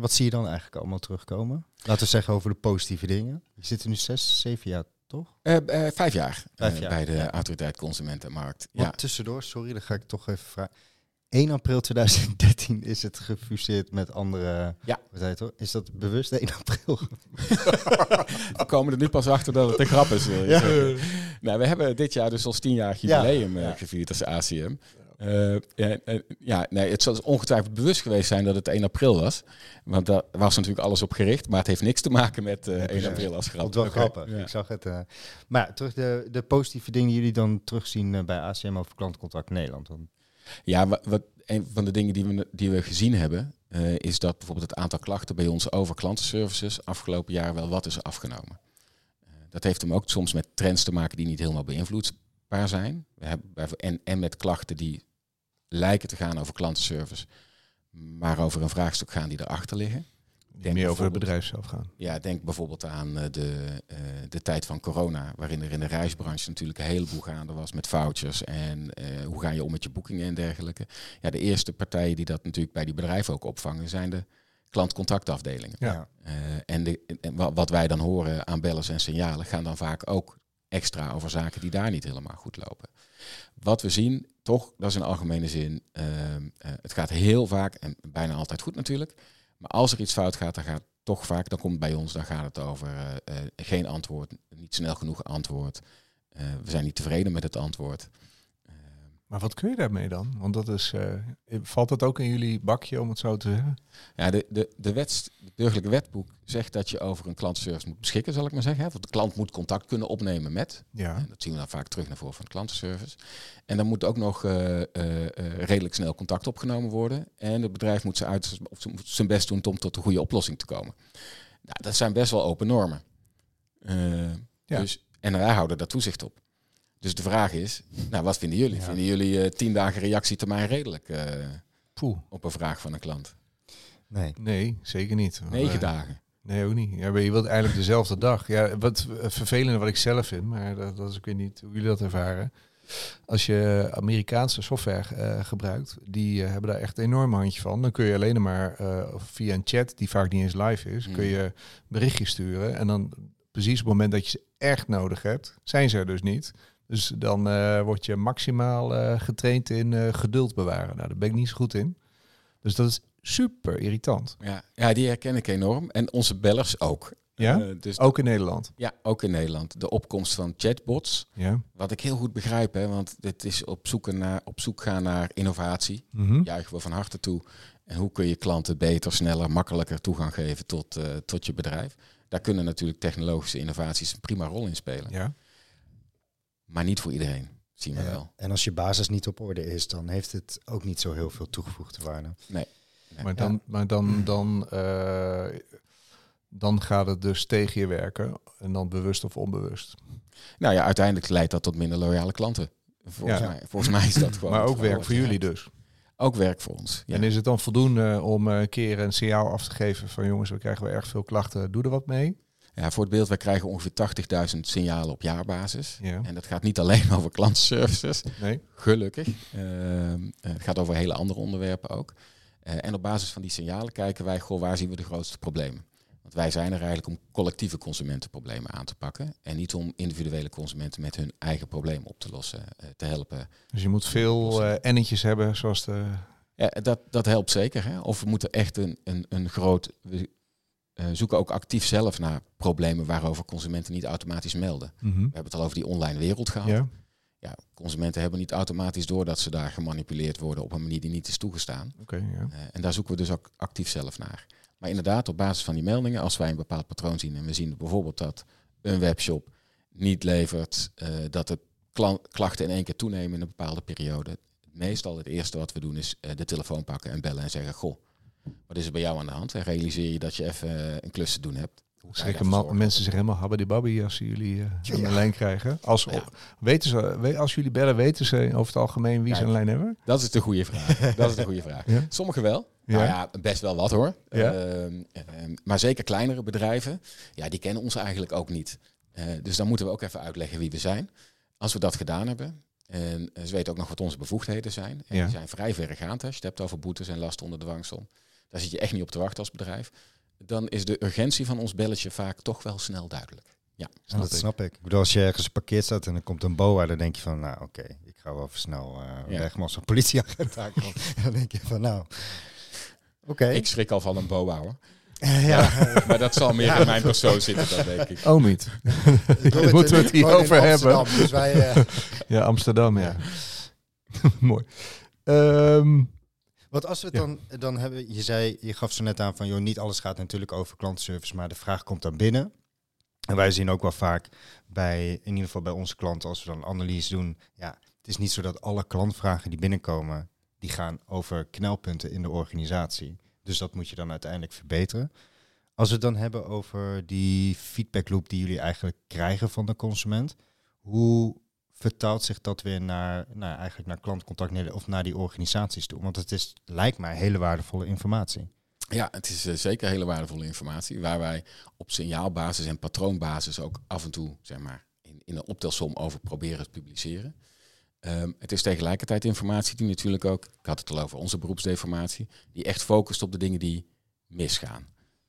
wat zie je dan eigenlijk allemaal terugkomen? Laten we zeggen over de positieve dingen. Je zit er nu zes, zeven jaar, toch? Eh, eh, vijf jaar, Vijf jaar, bij de ja. Autoriteit Consument en Markt. Want Ja. tussendoor, sorry, dan ga ik toch even vragen. 1 april 2013 is het gefuseerd met andere... Ja. Het, hoor? Is dat bewust 1 april? [LAUGHS] We komen er nu pas achter dat het een grap is. wil je Ja. Nou, we hebben dit jaar dus als tienjarig Ja. jubileum eh, Ja. gevierd als ACM. Eh, ja, eh, ja, nee, het zal dus ongetwijfeld bewust geweest zijn dat het 1 april was. Want daar was natuurlijk alles op gericht. Maar het heeft niks te maken met eh 1 precies. april als grap. Vond wel grappig. ja. Ik zag het. Maar terug de, de positieve dingen die jullie dan terugzien bij ACM over klantcontact Nederland. Dan. Ja, wat, een van de dingen die we, die we gezien hebben, eh, is dat bijvoorbeeld het aantal klachten bij ons over klantenservices afgelopen jaar wel wat is afgenomen. Eh, dat heeft hem ook soms met trends te maken die niet helemaal beïnvloedbaar zijn. We hebben en, en met klachten die lijken te gaan over klantenservice, maar over een vraagstuk gaan die erachter liggen. Denk meer over het bedrijf zelf gaan. Ja, denk bijvoorbeeld aan eh, de, eh, de tijd van corona, waarin er in de reisbranche natuurlijk een heleboel gaande was met vouchers en eh, hoe ga je om met je boekingen en dergelijke. Ja, de eerste partijen die dat natuurlijk bij die bedrijven ook opvangen zijn de klantcontactafdelingen. Ja. Eh, en de, en wat wij dan horen aan bellers en signalen gaan dan vaak ook extra over zaken die daar niet helemaal goed lopen. Wat we zien, toch, dat is in algemene zin, ehm, eh, het gaat heel vaak en bijna altijd goed natuurlijk. Maar als er iets fout gaat, dan gaat het toch vaak, dan komt het bij ons, dan gaat het over eh, eh, geen antwoord, niet snel genoeg antwoord. Eh, we zijn niet tevreden met het antwoord. Maar wat kun je daarmee dan? Want dat is, eh, valt dat ook in jullie bakje, om het zo te zeggen? Ja, de, de, de wet, het burgerlijke wetboek zegt dat je over een klantenservice moet beschikken, zal ik maar zeggen. Want de klant moet contact kunnen opnemen met. Ja. En dat zien we dan vaak terug naar voren van de klantenservice. En dan moet ook nog eh, eh, redelijk snel contact opgenomen worden. En het bedrijf moet zijn, uit, of zijn- moet zijn best doen om tot een goede oplossing te komen. Nou, dat zijn best wel open normen. Ja. dus, en wij houden daar toezicht op. Dus de vraag is, nou, wat vinden jullie? Ja. Vinden jullie eh, tien dagen reactietermijn redelijk eh, Poeh. op een vraag van een klant? Nee. Nee, zeker niet. Negen dagen. Nee, ook niet. Ja, maar je wilt eigenlijk dezelfde dag. Ja, wat eh, vervelende wat ik zelf vind, maar dat, dat is, ik weet niet hoe jullie dat ervaren. Als je Amerikaanse software eh, gebruikt, die hebben daar echt een enorm handje van. Dan kun je alleen maar eh, via een chat, die vaak niet eens live is, kun je berichtjes sturen. En dan precies op het moment dat je ze echt nodig hebt, zijn ze er dus niet. Dus dan eh, word je maximaal eh, getraind in eh, geduld bewaren. Nou, daar ben ik niet zo goed in. Dus dat is super irritant. Ja, ja, die herken ik enorm. En onze bellers ook. Ja? Dus Ook in Nederland. ja, ook in Nederland. De opkomst van chatbots. Ja. Wat ik heel goed begrijp, hè, want dit is op, zoeken naar, op zoek gaan naar innovatie. Mhm. Juichen we van harte toe. En hoe kun je klanten beter, sneller, makkelijker toegang geven tot, tot je bedrijf? Daar kunnen natuurlijk technologische innovaties een prima rol in spelen. Ja. Maar niet voor iedereen, zien we Ja. wel. En als je basis niet op orde is, dan heeft het ook niet zo heel veel toegevoegde waarde. Nee. Maar dan, maar dan, dan, eh, dan gaat het dus tegen je werken. En dan bewust of onbewust. Nou ja, uiteindelijk leidt dat tot minder loyale klanten. Volgens, Ja. mij, volgens mij is dat [LAUGHS] gewoon. maar ook werk voor jullie dus. Ook werk voor ons. Ja. En is het dan voldoende om eh, een keer een signaal af te geven van jongens, we krijgen wel erg veel klachten, doe er wat mee? Ja, voor het beeld, wij krijgen ongeveer 80.000 signalen op jaarbasis. Ja. En dat gaat niet alleen [LAUGHS] over klantenservices, Nee? gelukkig. Eh, het gaat over hele andere onderwerpen ook. Eh, en op basis van die signalen kijken wij, goh, waar zien we de grootste problemen? Want wij zijn er eigenlijk om collectieve consumentenproblemen aan te pakken. En niet om individuele consumenten met hun eigen problemen op te lossen, eh, te helpen. Dus je moet veel ennetjes hebben, zoals de... Ja, dat, dat helpt zeker. Hè? Of we moeten echt een, een, een groot. Eh, zoeken ook actief zelf naar problemen waarover consumenten niet automatisch melden. Mhm. We hebben het al over die online wereld gehad. Ja. Ja, consumenten hebben niet automatisch door dat ze daar gemanipuleerd worden op een manier die niet is toegestaan. Oké, ja. Eh, en daar zoeken we dus ook actief zelf naar. Maar inderdaad, op basis van die meldingen, als wij een bepaald patroon zien en we zien bijvoorbeeld dat een webshop niet levert, eh, dat de kla- klachten in één keer toenemen in een bepaalde periode. Meestal het eerste wat we doen is de telefoon pakken en bellen en zeggen, goh, wat is er bij jou aan de hand? En realiseer je dat je even eh, een klus te doen hebt. Zeker mensen zeggen helemaal habbadibabbi als ze jullie eh, aan de lijn krijgen. Als, Ja. weten ze, als jullie bellen, weten ze over het algemeen wie ze aan de lijn hebben? Dat is de goede vraag. [LAUGHS] Dat is de goede vraag. Ja. Sommigen wel. Ja. Nou ja, best wel wat hoor. Ehm, ehm, maar zeker kleinere bedrijven, ja, die kennen ons eigenlijk ook niet. Eh, dus dan moeten we ook even uitleggen wie we zijn. Als we dat gedaan hebben, en eh, ze weten ook nog wat onze bevoegdheden zijn. En Ja. die zijn vrij verregaand. Als je het hebt over boetes en last onder dwangsom. Daar zit je echt niet op te wachten als bedrijf. Dan is de urgentie van ons belletje vaak toch wel snel duidelijk. Ja, En dat snap ik. Ik bedoel, als je ergens geparkeerd staat en er komt een boa, dan denk je van, nou oké, ik ga wel even snel eh, Ja. weg. Maar als een politieagent aankomt, [LAUGHS] dan denk je van, nou, oké. ik schrik al van een boa hoor. ja. [LAUGHS] Maar dat zal meer Ja, in mijn persoon zitten, dat denk ik. Oh, niet. [LAUGHS] Ik doe moeten we het hier over hebben. Amsterdam, Dus wij, eh, Ja, Amsterdam, ja. Mooi. Ehm, Want als we het Ja. dan, dan hebben, je zei, je gaf zo net aan van, joh, niet alles gaat natuurlijk over klantenservice, maar de vraag komt dan binnen. En wij zien ook wel vaak bij, in ieder geval bij onze klanten, als we dan analyse doen, ja, het is niet zo dat alle klantvragen die binnenkomen, die gaan over knelpunten in de organisatie. Dus dat moet je dan uiteindelijk verbeteren. Als we het dan hebben over die feedback loop die jullie eigenlijk krijgen van de consument, hoe vertaalt zich dat weer naar, naar, eigenlijk naar klantcontact of naar die organisaties toe? Want het is, lijkt mij, hele waardevolle informatie. Ja, het is eh, zeker hele waardevolle informatie. Waar wij op signaalbasis en patroonbasis ook af en toe zeg maar, in, in een optelsom over proberen te publiceren. Ehm, het is tegelijkertijd informatie die natuurlijk ook, ik had het al over onze beroepsdeformatie, die echt focust op de dingen die misgaan.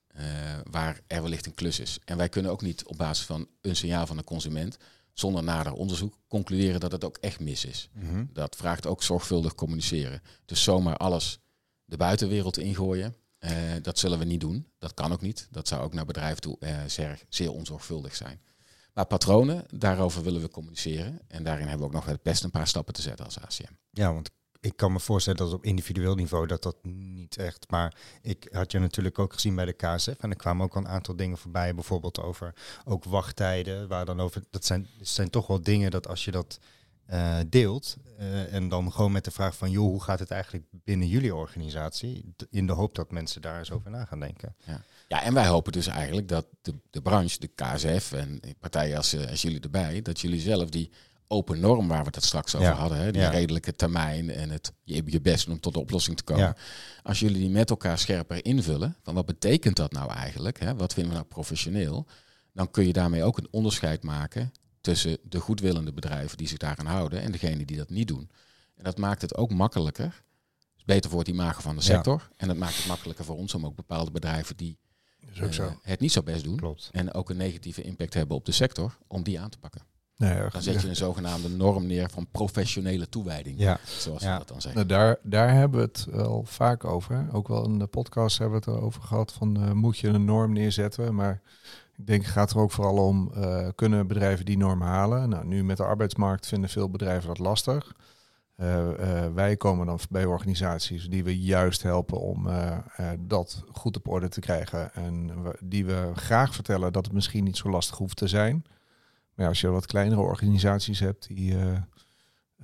Eh, waar er wellicht een klus is. En wij kunnen ook niet op basis van een signaal van een consument, zonder nader onderzoek, concluderen dat het ook echt mis is. Dat vraagt ook zorgvuldig communiceren. Dus zomaar alles de buitenwereld ingooien, eh, dat zullen we niet doen. Dat kan ook niet. Dat zou ook naar bedrijven toe eh, zeer, zeer onzorgvuldig zijn. Maar patronen, daarover willen we communiceren. En daarin hebben we ook nog best een paar stappen te zetten als ACM. Ja, want ik kan me voorstellen dat op individueel niveau dat dat niet echt. Maar ik had je natuurlijk ook gezien bij de KSF en er kwamen ook een aantal dingen voorbij, bijvoorbeeld over ook wachttijden, waar dan over. Dat zijn, zijn toch wel dingen dat als je dat eh, deelt eh, en dan gewoon met de vraag van, joh, hoe gaat het eigenlijk binnen jullie organisatie, in de hoop dat mensen daar eens over na gaan denken. Ja, en wij hopen dus eigenlijk dat de, de branche, de KSF en partijen als, eh, als jullie erbij, dat jullie zelf die open norm waar we het straks over Ja, hadden, hè, die ja. redelijke termijn en het je, je best doen om tot de oplossing te komen. Ja. Als jullie die met elkaar scherper invullen, van wat betekent dat nou eigenlijk? Hè? Wat vinden we nou professioneel? Dan kun je daarmee ook een onderscheid maken tussen de goedwillende bedrijven die zich daaraan houden en degene die dat niet doen. En dat maakt het ook makkelijker. is beter voor het imago van de Ja. sector. En dat maakt het makkelijker voor ons om ook bepaalde bedrijven die eh, zo. het niet zo best doen. Klopt. En ook een negatieve impact hebben op de sector, om die aan te pakken. Nee, Dan zet je een zogenaamde norm neer van professionele toewijding. Ja, Zoals Ja. we dat dan zeggen. Nou, daar, daar hebben we het wel vaak over. Ook wel in de podcast hebben we het erover gehad van eh, moet je een norm neerzetten. Maar ik denk het gaat er ook vooral om, eh, kunnen bedrijven die norm halen? Nou, nu met de arbeidsmarkt vinden veel bedrijven dat lastig. Eh, wij komen dan bij organisaties die we juist helpen om dat goed op orde te krijgen. En die we graag vertellen dat het misschien niet zo lastig hoeft te zijn. Maar ja, als je wat kleinere organisaties hebt die eh,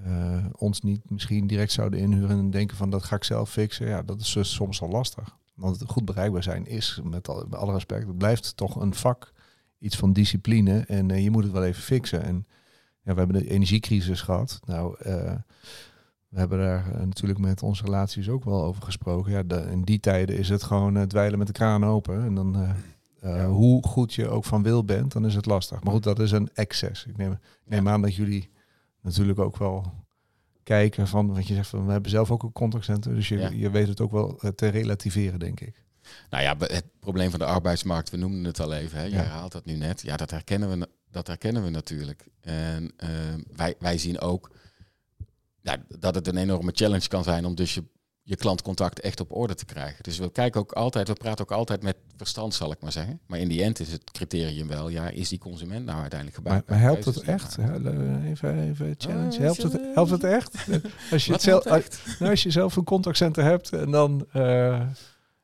eh, ons niet misschien direct zouden inhuren en denken van dat ga ik zelf fixen, ja, dat is dus soms al lastig. Want goed bereikbaar zijn is, met, al, met alle respect, blijft toch een vak, iets van discipline en eh, je moet het wel even fixen. En ja, we hebben de energiecrisis gehad. Nou, we hebben daar natuurlijk met onze relaties ook wel over gesproken. Ja, in die tijden is het gewoon dweilen met de kraan open en dan eh, eh, Ja. hoe goed je ook van wil bent, dan is het lastig. Maar goed, dat is een excess. Ik neem, neem aan dat jullie natuurlijk ook wel kijken van, want je zegt van, we hebben zelf ook een contactcenter, dus je, Ja. je weet het ook wel eh, te relativeren, denk ik. Nou ja, het probleem van de arbeidsmarkt, we noemden het al even. Hè? Je Ja. herhaalt dat nu net. Ja, dat herkennen we, dat herkennen we natuurlijk. En ehm, wij, wij zien ook ja, dat het een enorme challenge kan zijn om dus je, je klantcontact echt op orde te krijgen. Dus we kijken ook altijd, we praten ook altijd met verstand, zal ik maar zeggen. Maar in die end is het criterium wel, ja, is die consument nou uiteindelijk gebruikt? maar helpt het echt? Even, even challenge. Helpt het, helpt het echt? Als je, het zelf, echt? nou, als je zelf een contactcenter hebt en dan eh,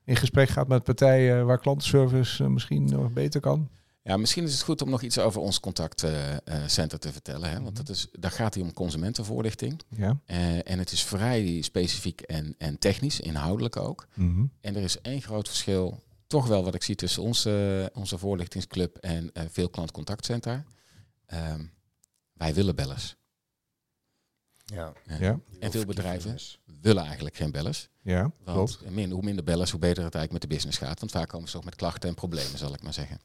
in gesprek gaat met partijen waar klantenservice eh, misschien nog beter kan. Ja, misschien is het goed om nog iets over ons contactcenter te vertellen. Hè? Want dat is, daar gaat het om consumentenvoorlichting. Ja. Eh, en het is vrij specifiek en, en technisch, inhoudelijk ook. Mhm. En er is één groot verschil, toch wel wat ik zie tussen onze, onze voorlichtingsclub en eh, veel klantcontactcentra. Ehm, wij willen bellers. Ja. Ja. En veel bedrijven willen eigenlijk geen bellers. Ja, Want klopt. min, hoe minder bellers, hoe beter het eigenlijk met de business gaat. Want vaak komen ze toch met klachten en problemen, zal ik maar zeggen.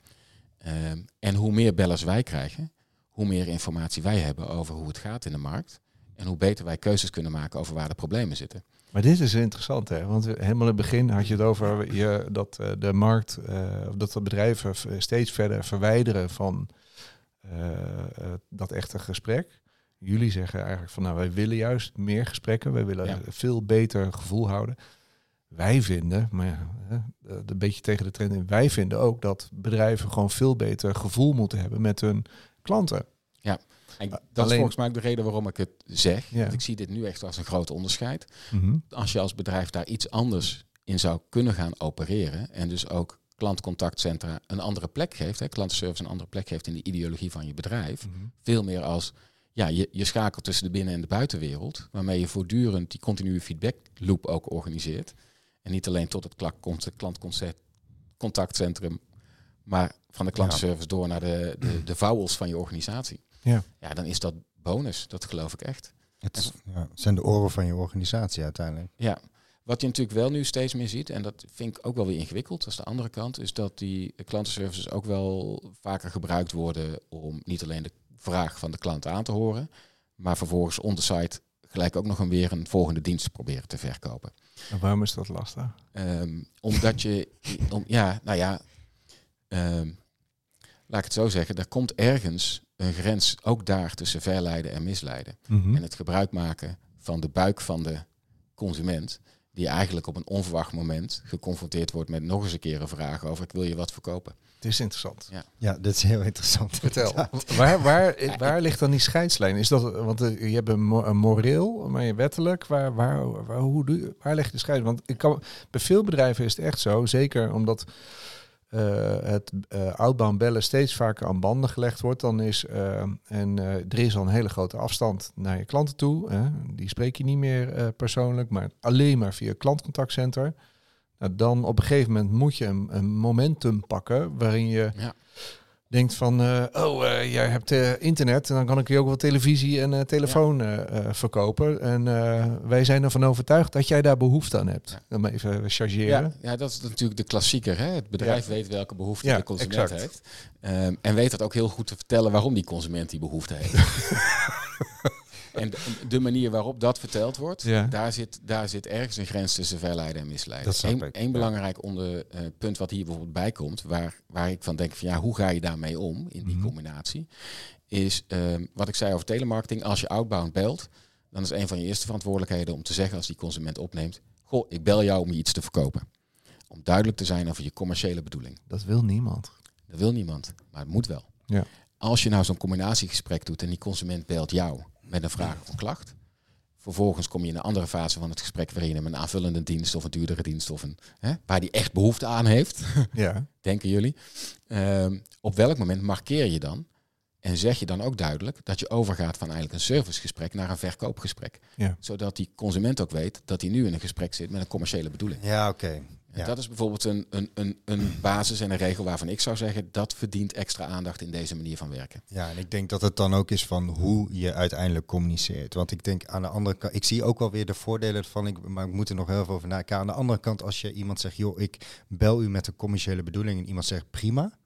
Ehm, en hoe meer bellers wij krijgen, hoe meer informatie wij hebben over hoe het gaat in de markt. En hoe beter wij keuzes kunnen maken over waar de problemen zitten. Maar dit is interessant, hè? Want helemaal in het begin had je het over je, dat eh, de markt, eh, dat de bedrijven steeds verder verwijderen van eh, dat echte gesprek. Jullie zeggen eigenlijk van, nou, wij willen juist meer gesprekken, wij willen Ja. veel beter gevoel houden. Wij vinden, maar ja, een beetje tegen de trend in, wij vinden ook dat bedrijven gewoon veel beter gevoel moeten hebben met hun klanten. En dat alleen- is volgens mij ook de reden waarom ik het zeg. Ja. Want ik zie dit nu echt als een groot onderscheid. Mhm. Als je als bedrijf daar iets anders in zou kunnen gaan opereren. En dus ook klantcontactcentra een andere plek geeft. Hè, klantenservice een andere plek geeft in de ideologie van je bedrijf. Mhm. Veel meer als ja, je, je schakelt tussen de binnen- en de buitenwereld. Waarmee je voortdurend die continue feedback loop ook organiseert. En niet alleen tot het klantcontactcentrum. Maar van de klantenservice door naar de, de, de vowels van je organisatie. Ja. ja, dan is dat bonus. Dat geloof ik echt. Het is- ja, het zijn de oren van je organisatie uiteindelijk. Ja, wat je natuurlijk wel nu steeds meer ziet, en dat vind ik ook wel weer ingewikkeld, dat is de andere kant, is dat die klantenservices ook wel vaker gebruikt worden om niet alleen de vraag van de klant aan te horen, maar vervolgens on the site gelijk ook nog een weer een volgende dienst proberen te verkopen. En waarom is dat lastig? Ehm, omdat je, om, ja, nou ja, ehm, laat ik het zo zeggen, er komt ergens een grens ook daar tussen verleiden en misleiden. Mhm. En het gebruik maken van de buik van de consument, die eigenlijk op een onverwacht moment geconfronteerd wordt met nog eens een keer een vraag over ik wil je wat verkopen. Het is interessant. Ja, dit is heel interessant. Vertel. [LAUGHS] waar, waar, waar ligt dan die scheidslijn? Is dat, want eh, je hebt een, mo- een moreel, maar je wettelijk. Waar, waar, waar, hoe waar ligt de scheiding? Want ik kan, bij veel bedrijven is het echt zo, zeker omdat eh, het eh outbound bellen steeds vaker aan banden gelegd wordt. Dan is, eh, en er is al een hele grote afstand naar je klanten toe. Hè. Die spreek je niet meer persoonlijk, maar alleen maar via klantcontactcenter. Nou, dan op een gegeven moment moet je een, een momentum pakken waarin je Ja. Denkt van, eh, oh, eh, jij hebt eh, internet en dan kan ik je ook wel televisie en telefoon verkopen. En wij zijn ervan overtuigd dat jij daar behoefte aan hebt. Ja. Dan even chargeren. Ja, ja, dat is natuurlijk de klassieker. Hè? Het bedrijf weet welke behoefte de consument exact. heeft. Ehm, en weet dat ook heel goed te vertellen waarom die consument die behoefte heeft. [LAUGHS] en de, manier waarop dat verteld wordt, Ja. daar, zit, daar zit ergens een grens tussen verleiden en misleiden. Dat Eén één belangrijk onder, eh, punt wat hier bijvoorbeeld bij komt, waar, waar ik van denk van ja, hoe ga je daarmee om in die Mhm. combinatie, is ehm, wat ik zei over telemarketing. Als je outbound belt, dan is een van je eerste verantwoordelijkheden om te zeggen als die consument opneemt, goh, ik bel jou om je iets te verkopen. Om duidelijk te zijn over je commerciële bedoeling. Dat wil niemand. Dat wil niemand, maar het moet wel. Ja. Als je nou zo'n combinatiegesprek doet en die consument belt jou met een vraag of een klacht. Vervolgens kom je in een andere fase van het gesprek waarin je hem een aanvullende dienst of een duurdere dienst of een hè, waar die echt behoefte aan heeft, [LAUGHS] Ja. denken jullie. Ehm, op welk moment markeer je dan en zeg je dan ook duidelijk dat je overgaat van eigenlijk een servicegesprek naar een verkoopgesprek. Ja. Zodat die consument ook weet dat hij nu in een gesprek zit met een commerciële bedoeling. Ja, oké. En Ja. Dat is bijvoorbeeld een, een, een, een basis en een regel waarvan ik zou zeggen dat verdient extra aandacht in deze manier van werken. Ja, en ik denk dat het dan ook is van hoe je uiteindelijk communiceert. Want ik denk aan de andere kant, ik zie ook wel weer de voordelen van, ik, maar ik moet er nog heel veel over nadenken. Aan de andere kant, als je iemand zegt, joh, ik bel u met een commerciële bedoeling en iemand zegt prima.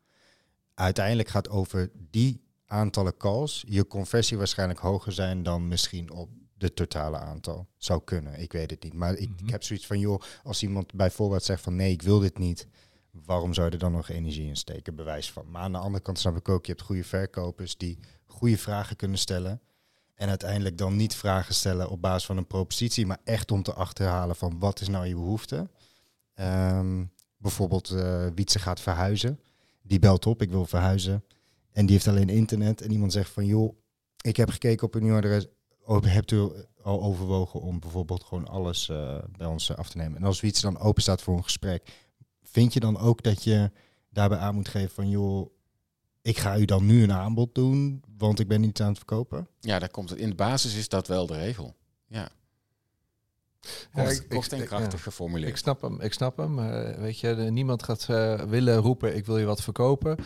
Uiteindelijk gaat over die aantallen calls je conversie waarschijnlijk hoger zijn dan misschien op de totale aantal. Zou kunnen, ik weet het niet. Maar ik, Mhm. ik heb zoiets van, joh, als iemand bijvoorbeeld zegt van nee, ik wil dit niet. Waarom zou je er dan nog energie in steken? Bewijs van. Maar aan de andere kant snap ik ook, je hebt goede verkopers die goede vragen kunnen stellen. En uiteindelijk dan niet vragen stellen op basis van een propositie, maar echt om te achterhalen van wat is nou je behoefte. Ehm, bijvoorbeeld eh Wietse gaat verhuizen. Die belt op, ik wil verhuizen. En die heeft alleen internet. En iemand zegt van joh, ik heb gekeken op een nieuw adres. Hebt u al overwogen om bijvoorbeeld gewoon alles eh, bij ons eh, af te nemen? En als Wietse dan open staat voor een gesprek, vind je dan ook dat je daarbij aan moet geven van joh, ik ga u dan nu een aanbod doen, want ik ben niet aan het verkopen? Ja, daar komt het. In de basis is dat wel de regel. Ja. Ja, ik- en krachtig ja. geformuleerd. Ik snap hem, ik snap hem. Eh, weet je, de- niemand gaat eh, willen roepen, ik wil je wat verkopen.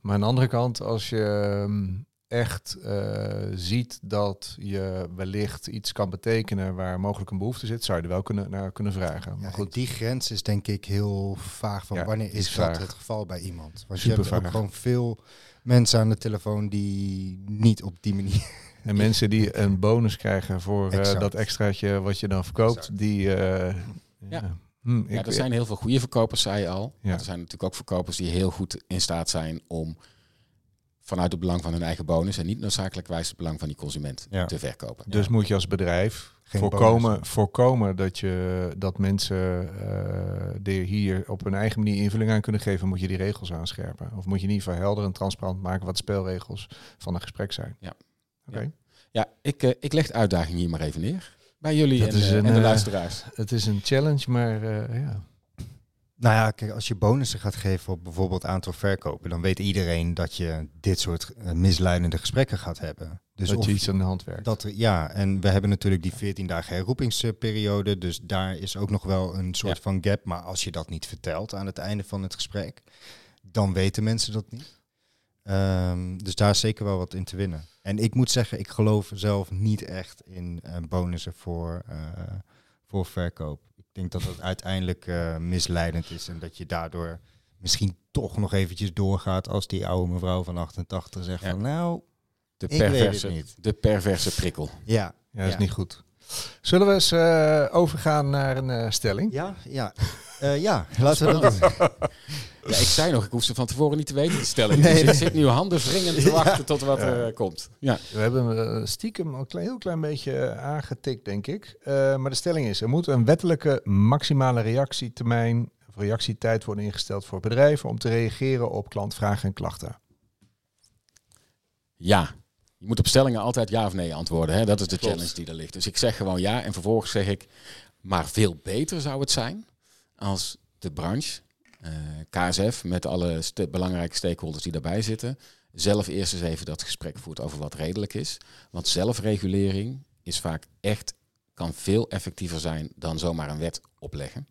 Maar aan de andere kant, als je ehm, echt eh, ziet dat je wellicht iets kan betekenen waar mogelijk een behoefte zit, zou je er wel kunnen, naar kunnen vragen. Maar Ja, goed, die grens is denk ik heel vaag van Ja, wanneer is dat het geval bij iemand. Want Super je hebt ook gewoon veel mensen aan de telefoon die niet op die manier... en mensen die een bonus krijgen voor eh, dat extraatje wat je dan verkoopt, Exact. die... eh, Ja. Hm, Ja, er zijn heel veel goede verkopers, zei je al. Ja. Maar er zijn natuurlijk ook verkopers die heel goed in staat zijn om vanuit het belang van hun eigen bonus en niet noodzakelijkwijs het belang van die consument Ja. te verkopen. Dus moet je als bedrijf Geen voorkomen, bonus. voorkomen dat, je, dat mensen eh er hier op hun eigen manier invulling aan kunnen geven, moet je die regels aanscherpen. Of moet je in ieder geval helder en transparant maken wat de spelregels van een gesprek zijn. Ja. Oké. Ja, ik, eh, ik leg de uitdaging hier maar even neer. Bij jullie Dat en, is eh, een, en de luisteraars. Het is een challenge, maar eh, ja. Nou ja, kijk, als je bonussen gaat geven op bijvoorbeeld aantal verkopen, dan weet iedereen dat je dit soort eh, misleidende gesprekken gaat hebben. Dus dat je iets aan de hand werkt. dat ja, en we hebben natuurlijk die 14 dagen herroepingsperiode, dus daar is ook nog wel een soort Ja. van gap. Maar als je dat niet vertelt aan het einde van het gesprek, dan weten mensen dat niet. Ehm, dus daar is zeker wel wat in te winnen. En ik moet zeggen, ik geloof zelf niet echt in eh, bonussen voor, eh, voor verkoop. Ik denk dat het uiteindelijk eh, misleidend is en dat je daardoor misschien toch nog eventjes doorgaat als die oude mevrouw van 88 zegt Ja. van nou, De ik weet het perverse, niet. de perverse prikkel. Ja, Ja, dat is niet goed. Zullen we eens eh, overgaan naar een eh, stelling? Ja, ja. Eh, ja, laten we dat doen. Ja, ik zei nog, ik hoef ze van tevoren niet te weten, die stelling. [LAUGHS] Nee, dus nee. ik zit nu handen wringend te wachten tot wat er eh, komt. Ja. We hebben eh, stiekem een klein, heel klein beetje aangetikt, denk ik. Eh, maar de stelling is, er moet een wettelijke maximale reactietermijn of reactietijd worden ingesteld voor bedrijven om te reageren op klantvragen en klachten. ja. Je moet op stellingen altijd ja of nee antwoorden. Hè? Dat is de Klopt. challenge die er ligt. Dus ik zeg gewoon ja en vervolgens zeg ik... maar veel beter zou het zijn als de branche, eh, KSF... met alle belangrijke stakeholders die daarbij zitten... zelf eerst eens even dat gesprek voert over wat redelijk is. Want zelfregulering is vaak echt... kan veel effectiever zijn dan zomaar een wet opleggen.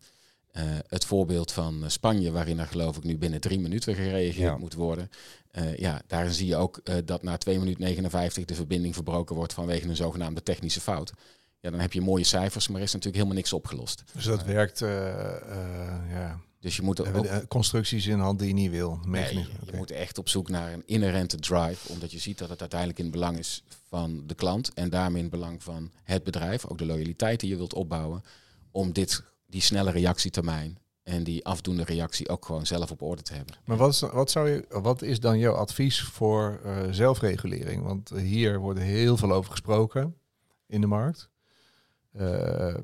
Eh, het voorbeeld van eh, Spanje, waarin er geloof ik nu binnen drie minuten gereageerd Ja. moet worden. Eh, ja, daar zie je ook dat na 2 minuten 59 de verbinding verbroken wordt vanwege een zogenaamde technische fout. Ja, dan heb je mooie cijfers, maar is natuurlijk helemaal niks opgelost. Dus dat werkt, eh, eh, ja. Dus je moet er ook de constructies in hand die je niet wil. Nee, je moet echt op zoek naar een inherente drive, omdat je ziet dat het uiteindelijk in het belang is van de klant en daarmee in het belang van het bedrijf, ook de loyaliteit die je wilt opbouwen, om dit, die snelle reactietermijn en die afdoende reactie ook gewoon zelf op orde te hebben. Maar wat is, wat, zou je, wat is dan jouw advies voor eh, zelfregulering? Want hier wordt heel veel over gesproken in de markt. Eh,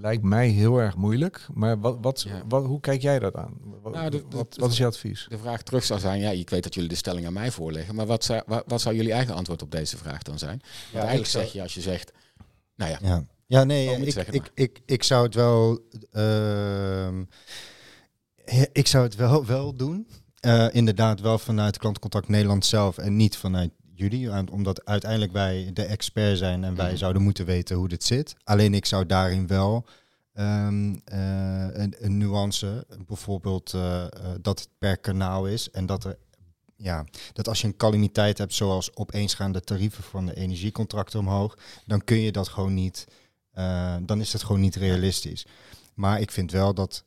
lijkt mij heel erg moeilijk. Maar wat, wat, Ja. wat, hoe kijk jij dat aan? Wat, Nou, de- de- wat, wat is je advies? De vraag terug zou zijn, ja, ik weet dat jullie de stelling aan mij voorleggen, maar wat zou, wat, wat zou jullie eigen antwoord op deze vraag dan zijn? Want Ja, eigenlijk zeg je als je zegt, nou ja, Ja, ja nee, Oh, ik, zeggen, ik, ik, ik zou het wel. ehm, ik zou het wel, wel doen. Eh, inderdaad, wel vanuit Klantcontact Nederland zelf en niet vanuit jullie. aan- Omdat uiteindelijk wij de expert zijn en wij Mhm. zouden moeten weten hoe dit zit. Alleen ik zou daarin wel ehm, eh, een, een nuance. Bijvoorbeeld eh, eh, dat het per kanaal is en dat er ja, dat als je een calamiteit hebt, zoals opeens gaan de tarieven van de energiecontracten omhoog, dan kun je dat gewoon niet, dan is het gewoon niet realistisch. Maar ik vind wel dat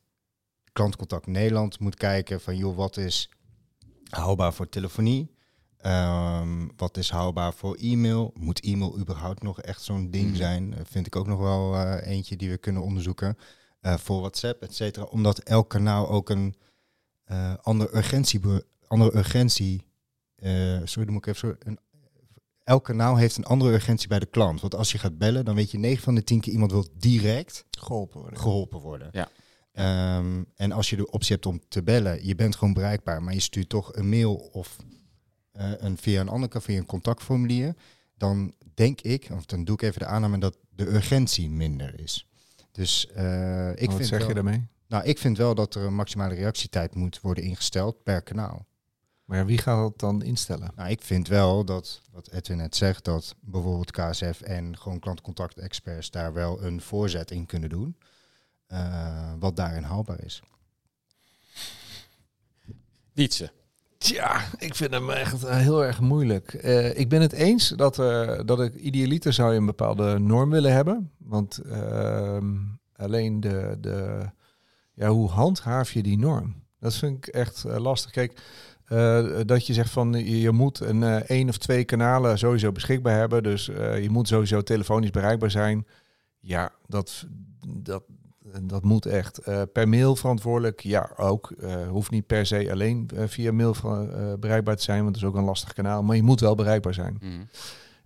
klantcontact Nederland moet kijken van joh, wat is haalbaar voor telefonie? Ehm, wat is haalbaar voor e-mail? Moet e-mail überhaupt nog echt zo'n ding Mhm. zijn? Eh, vind ik ook nog wel eh, eentje die we kunnen onderzoeken. Eh, voor WhatsApp, et cetera. Omdat elk kanaal ook een andere urgentie, andere urgentie sorry, dan moet ik even zo. Een, elk kanaal heeft een andere urgentie bij de klant. Want als je gaat bellen, dan weet je 9 van de 10 keer iemand wil direct Geholpen worden. geholpen worden. Ja. Ehm, en als je de optie hebt om te bellen, je bent gewoon bereikbaar, maar je stuurt toch een mail of eh, een, via een ander via een contactformulier, dan denk ik, of dan doe ik even de aanname dat de urgentie minder is. Dus eh, ik Wat vind zeg wel, je daarmee? nou, ik vind wel dat er een maximale reactietijd moet worden ingesteld per kanaal. Maar wie gaat dat dan instellen? Nou, ik vind wel dat, wat Edwin net zegt, dat bijvoorbeeld KSF en gewoon klantcontactexperts daar wel een voorzet in kunnen doen. eh, wat daarin haalbaar is. Wietse. Tja, ik vind hem echt eh, heel erg moeilijk. Eh, ik ben het eens dat, eh, dat ik idealiter zou je een bepaalde norm willen hebben. Want ehm, alleen de, de, ja, hoe handhaaf je die norm? Dat vind ik echt lastig. Kijk, dat je zegt van je, moet een één of twee kanalen sowieso beschikbaar hebben. Dus je moet sowieso telefonisch bereikbaar zijn. Ja, dat, dat, dat moet echt. Eh, per mail verantwoordelijk, ja ook. Eh, hoeft niet per se alleen eh, via mail van, eh, bereikbaar te zijn, want dat is ook een lastig kanaal. Maar je moet wel bereikbaar zijn. Mhm.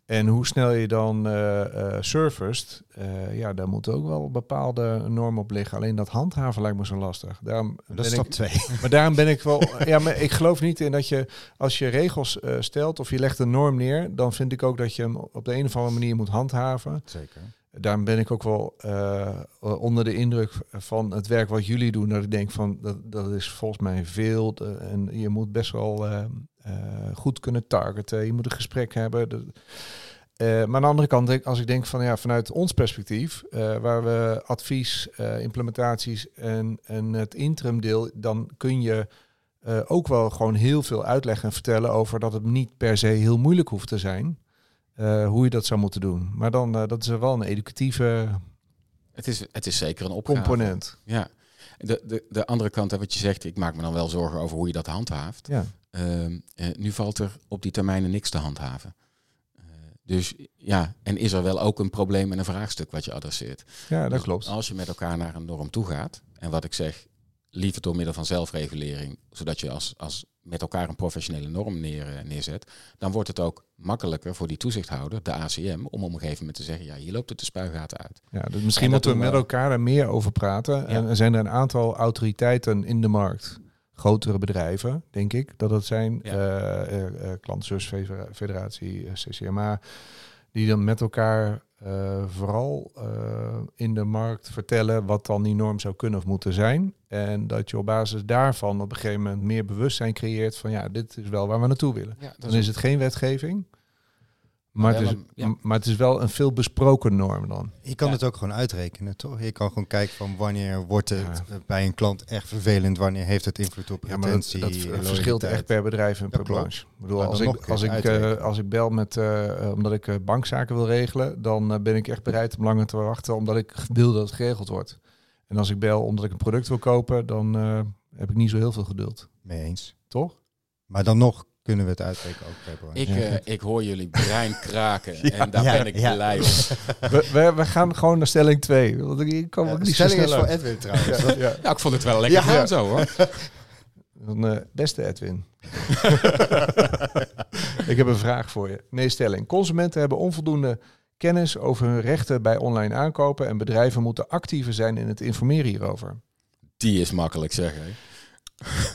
En hoe snel je dan eh eh surfest, eh, ja, daar moet ook wel bepaalde normen op liggen. Alleen dat handhaven lijkt me zo lastig. Daarom Dat ben is ik- stap 2. [LAUGHS] maar daarom ben ik wel. Ja, maar ik geloof niet in dat je als je regels eh, stelt of je legt een norm neer, dan vind ik ook dat je hem op de een of andere manier moet handhaven. Zeker. Daarom ben ik ook wel eh, onder de indruk van het werk wat jullie doen. Dat ik denk van dat, dat is volgens mij veel. De- en je moet best wel eh, eh, goed kunnen targeten. Je moet een gesprek hebben. Eh, maar aan de andere kant, als ik denk van ja, vanuit ons perspectief, eh, waar we advies, eh, implementaties en, en het interim deel, dan kun je eh, ook wel gewoon heel veel uitleggen en vertellen over dat het niet per se heel moeilijk hoeft te zijn. Eh, hoe je dat zou moeten doen. Maar dan, eh, dat is wel een educatieve Het, is, het is zeker een opgave. component. Ja. De, de, de andere kant, hè, wat je zegt, ik maak me dan wel zorgen over hoe je dat handhaaft. Ja. Ehm, eh, nu valt er op die termijnen niks te handhaven. Dus ja, en is er wel ook een probleem en een vraagstuk wat je adresseert. ja, dat Dus klopt. Als je met elkaar naar een norm toe gaat, en wat ik zeg, liever door middel van zelfregulering, zodat je als, als met elkaar een professionele norm neer, eh, neerzet, dan wordt het ook makkelijker voor die toezichthouder, de ACM, om op een gegeven moment te zeggen, ja, hier loopt het de spuigaten uit. Ja, dus misschien En dat moeten we met elkaar er meer over praten. En er zijn er een aantal autoriteiten in de markt. Grotere bedrijven, denk ik, dat het zijn. Ja. eh eh, Klantenservice-federatie, eh, CCMA. Die dan met elkaar eh, vooral eh, in de markt vertellen wat dan die norm zou kunnen of moeten zijn. En dat je op basis daarvan op een gegeven moment meer bewustzijn creëert van ja, dit is wel waar we naartoe willen. Ja, Dan is het geen wetgeving. Maar, het is, een- ja. maar het is wel een veel besproken norm dan. Je kan Ja. het ook gewoon uitrekenen, toch? Je kan gewoon kijken van wanneer wordt het Ja. eh, bij een klant echt vervelend, wanneer heeft het invloed op Ja, maar dat, verschilt echt per bedrijf en per branche. Ik bedoel, als ik, als, ik, eh, als ik bel met, eh, omdat ik bankzaken wil regelen, dan ben ik echt bereid om langer te wachten, omdat ik wil dat het geregeld wordt. En als ik bel omdat ik een product wil kopen, dan eh, heb ik niet zo heel veel geduld. Mee eens. Toch? Maar dan nog kunnen we het uitrekenen ook. Ik, eh, ik hoor jullie brein kraken [LAUGHS] Ja, en daar ja, ben ik ja. blij om. we, we, we gaan gewoon naar stelling 2. Want ik, ik kan ook Ja, de niet zo stelling is voor. Edwin trouwens. Ja, ik vond het wel lekker Ja. gaan zo hoor. [LAUGHS] Dan, eh, beste Edwin. [LAUGHS] ik heb een vraag voor je. Nee, stelling. Consumenten hebben onvoldoende kennis over hun rechten bij online aankopen en bedrijven moeten actiever zijn in het informeren hierover. Die is makkelijk zeggen.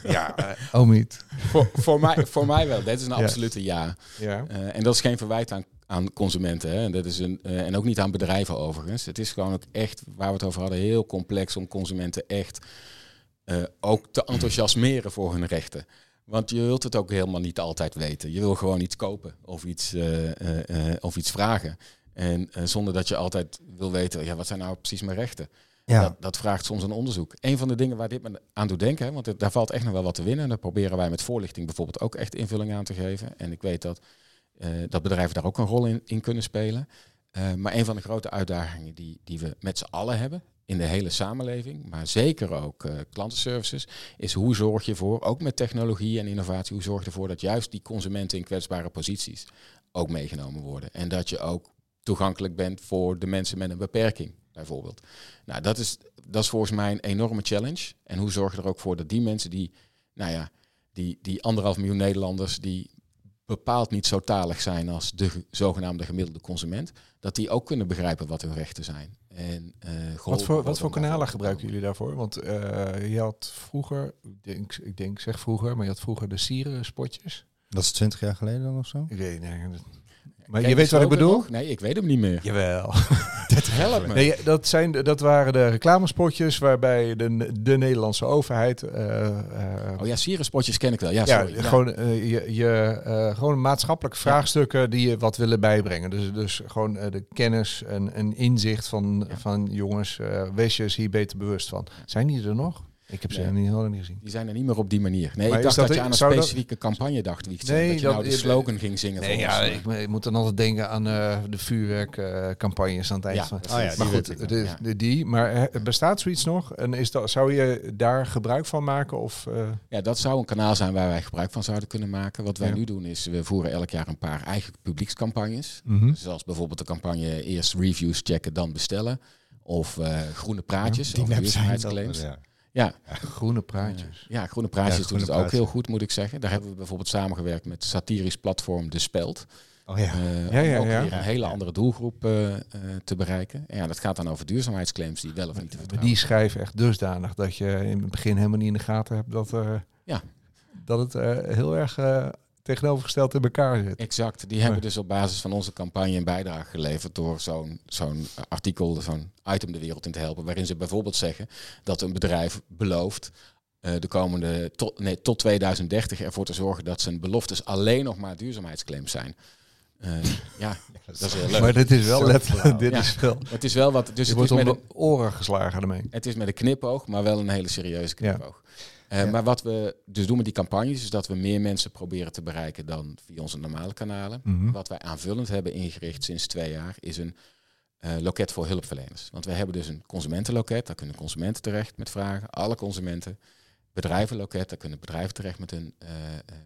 Ja, [LAUGHS] oh niet. Voor, voor, mij, voor mij wel. Dit is een absolute ja. Ja. Eh, en dat is geen verwijt aan, aan consumenten. Hè. Dat is een, eh, en ook niet aan bedrijven overigens. Het is gewoon ook echt, waar we het over hadden, heel complex om consumenten echt eh, ook te enthousiasmeren voor hun rechten. Want je wilt het ook helemaal niet altijd weten. Je wil gewoon iets kopen of iets, eh, eh, eh, of iets vragen. En eh, zonder dat je altijd wil weten, ja, wat zijn nou precies mijn rechten? Ja. Dat, dat vraagt soms een onderzoek. Een van de dingen waar dit me aan doet denken, hè, want daar valt echt nog wel wat te winnen. En daar proberen wij met voorlichting bijvoorbeeld ook echt invulling aan te geven. En ik weet dat, eh, dat bedrijven daar ook een rol in, in kunnen spelen. Eh, maar een van de grote uitdagingen die, die we met z'n allen hebben, in de hele samenleving, maar zeker ook eh, klantenservices, is hoe zorg je voor, ook met technologie en innovatie, hoe zorg je ervoor dat juist die consumenten in kwetsbare posities ook meegenomen worden. En dat je ook toegankelijk bent voor de mensen met een beperking, bijvoorbeeld. Nou, dat is, dat is volgens mij een enorme challenge. En hoe zorg je er ook voor dat die mensen die, nou ja, die, die anderhalf miljoen Nederlanders die bepaald niet zo talig zijn als de ge- zogenaamde gemiddelde consument, dat die ook kunnen begrijpen wat hun rechten zijn. En, eh, Wat voor, wat voor kanalen gebruiken jullie daarvoor? Want eh, je had vroeger, ik denk, ik denk, zeg vroeger, maar je had vroeger de sieren spotjes. Dat is 20 jaar geleden dan of zo? Ik weet niet. Maar Ken je weet wat ik bedoel? nog? Nee, ik weet hem niet meer. Jawel. [LAUGHS] Help me. Nee, dat, zijn, dat waren de reclamespotjes waarbij de, de Nederlandse overheid... eh, eh, Oh ja, sierenspotjes ken ik wel. Ja, sorry. Ja. gewoon, eh, je, je, eh, gewoon maatschappelijke vraagstukken die je wat willen bijbrengen. Dus, dus gewoon de kennis en, en inzicht van, Ja. van jongens, eh wees je eens hier beter bewust van. Zijn die er nog? Ik heb ze Nee. niet, helemaal niet gezien. Die zijn er niet meer op die manier. Nee, Maar ik dacht dat- dat, je aan een dat- specifieke campagne dacht. Wie Nee, dat je dat- nou de eh, slogan ging zingen. Nee, ja, ons. ik, ik moet dan altijd denken aan eh, de vuurwerkcampagnes aan het eind Ja, van. Oh ja, Maar goed, ik de, ja. de- die. Maar eh, bestaat zoiets nog? En is dat, zou je daar gebruik van maken? Of, eh, Ja, dat zou een kanaal zijn waar wij gebruik van zouden kunnen maken. Wat wij Ja. nu doen is, we voeren elk jaar een paar eigen publiekscampagnes. Mhm. Zoals bijvoorbeeld de campagne eerst reviews checken, dan bestellen. Of eh, groene praatjes dat, duurzaamheidsclaims. Ja. Ja, Groene praatjes. ja, groene praatjes Ja, doet Groene het ook heel goed, moet ik zeggen. Daar hebben we bijvoorbeeld samengewerkt met satirisch platform De Speld. Oh ja. Eh, Ja, ja, om ook ja. weer een hele Ja. andere doelgroep eh, eh, te bereiken. En ja, dat gaat dan over duurzaamheidsclaims die wel of niet te Maar vertrouwen die schrijven echt dusdanig dat je in het begin helemaal niet in de gaten hebt dat, Ja. dat het heel erg tegenovergesteld in elkaar zit. Exact. Die hebben dus op basis van onze campagne een bijdrage geleverd door zo'n zo'n artikel, zo'n item de wereld in te helpen. Waarin ze bijvoorbeeld zeggen dat een bedrijf belooft eh, de komende tot, nee, tot 2030 ervoor te zorgen dat zijn beloftes alleen nog maar duurzaamheidsclaims zijn. Eh, [LAUGHS] ja, dat is heel leuk. Maar dit is wel Zo letterlijk, dit Ja. is wel. het is wel wat. Dus je het wordt is, met de een, oren geslagen ermee. het is met een knipoog, maar wel een hele serieuze Ja. Eh, Ja. Maar wat we dus doen met die campagnes, is dat we meer mensen proberen te bereiken dan via onze normale kanalen. Mhm. Wat wij aanvullend hebben ingericht sinds twee jaar is een eh, loket voor hulpverleners. Want wij hebben dus een consumentenloket, daar kunnen consumenten terecht met vragen, alle consumenten. Bedrijvenloket, daar kunnen bedrijven terecht met hun eh,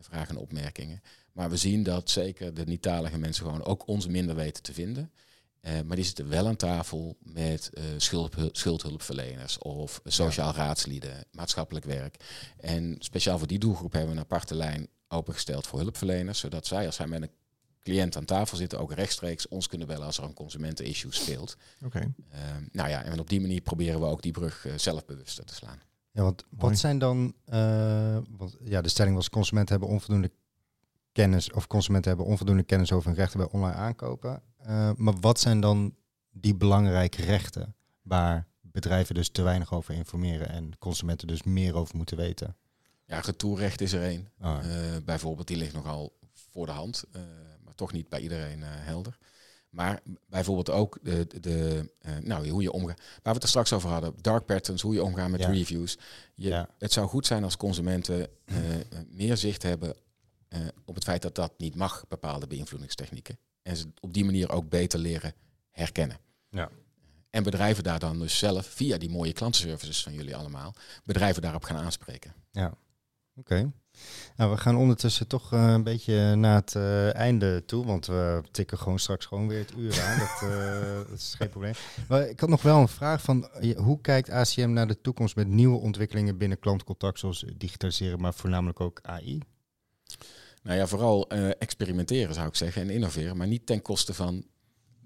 vragen en opmerkingen. Maar we zien dat zeker de niet-talige mensen gewoon ook ons minder weten te vinden. Eh, maar die zitten wel aan tafel met eh, schuld, schuldhulpverleners of sociaal raadslieden, maatschappelijk werk. En speciaal voor die doelgroep hebben we een aparte lijn opengesteld voor hulpverleners, zodat zij als zij met een cliënt aan tafel zitten ook rechtstreeks ons kunnen bellen als er een consumentenissue speelt. Oké. Eh, nou ja, en op die manier proberen we ook die brug eh, zelfbewuster te slaan. Ja, want Mooi. wat zijn dan, eh, want ja, de stelling was consumenten hebben onvoldoende kennis of consumenten hebben onvoldoende kennis over hun rechten bij online aankopen. Eh, maar wat zijn dan die belangrijke rechten waar bedrijven dus te weinig over informeren en consumenten dus meer over moeten weten? Ja, retourrecht is er één. Oh, Eh, bijvoorbeeld, die ligt nogal voor de hand, eh, maar toch niet bij iedereen helder. Maar bijvoorbeeld ook de, de, de, nou, hoe je omgaat. Waar we het er straks over hadden, dark patterns, hoe je omgaat met Ja. reviews. Je, Ja. Het zou goed zijn als consumenten meer zicht hebben op het feit dat dat niet mag, bepaalde beïnvloedingstechnieken. En ze op die manier ook beter leren herkennen. Ja. En bedrijven daar dan dus zelf, via die mooie klantenservices van jullie allemaal, bedrijven daarop gaan aanspreken. Oké. Nou, we gaan ondertussen toch eh, een beetje naar het eh, einde toe, want we tikken gewoon straks gewoon weer het uur aan. dat, eh, [LAUGHS] dat is geen probleem. Maar ik had nog wel een vraag van, hoe kijkt ACM naar de toekomst met nieuwe ontwikkelingen binnen klantcontact, zoals digitaliseren, maar voornamelijk ook AI? Nou ja, vooral eh, experimenteren zou ik zeggen en innoveren, maar niet ten koste van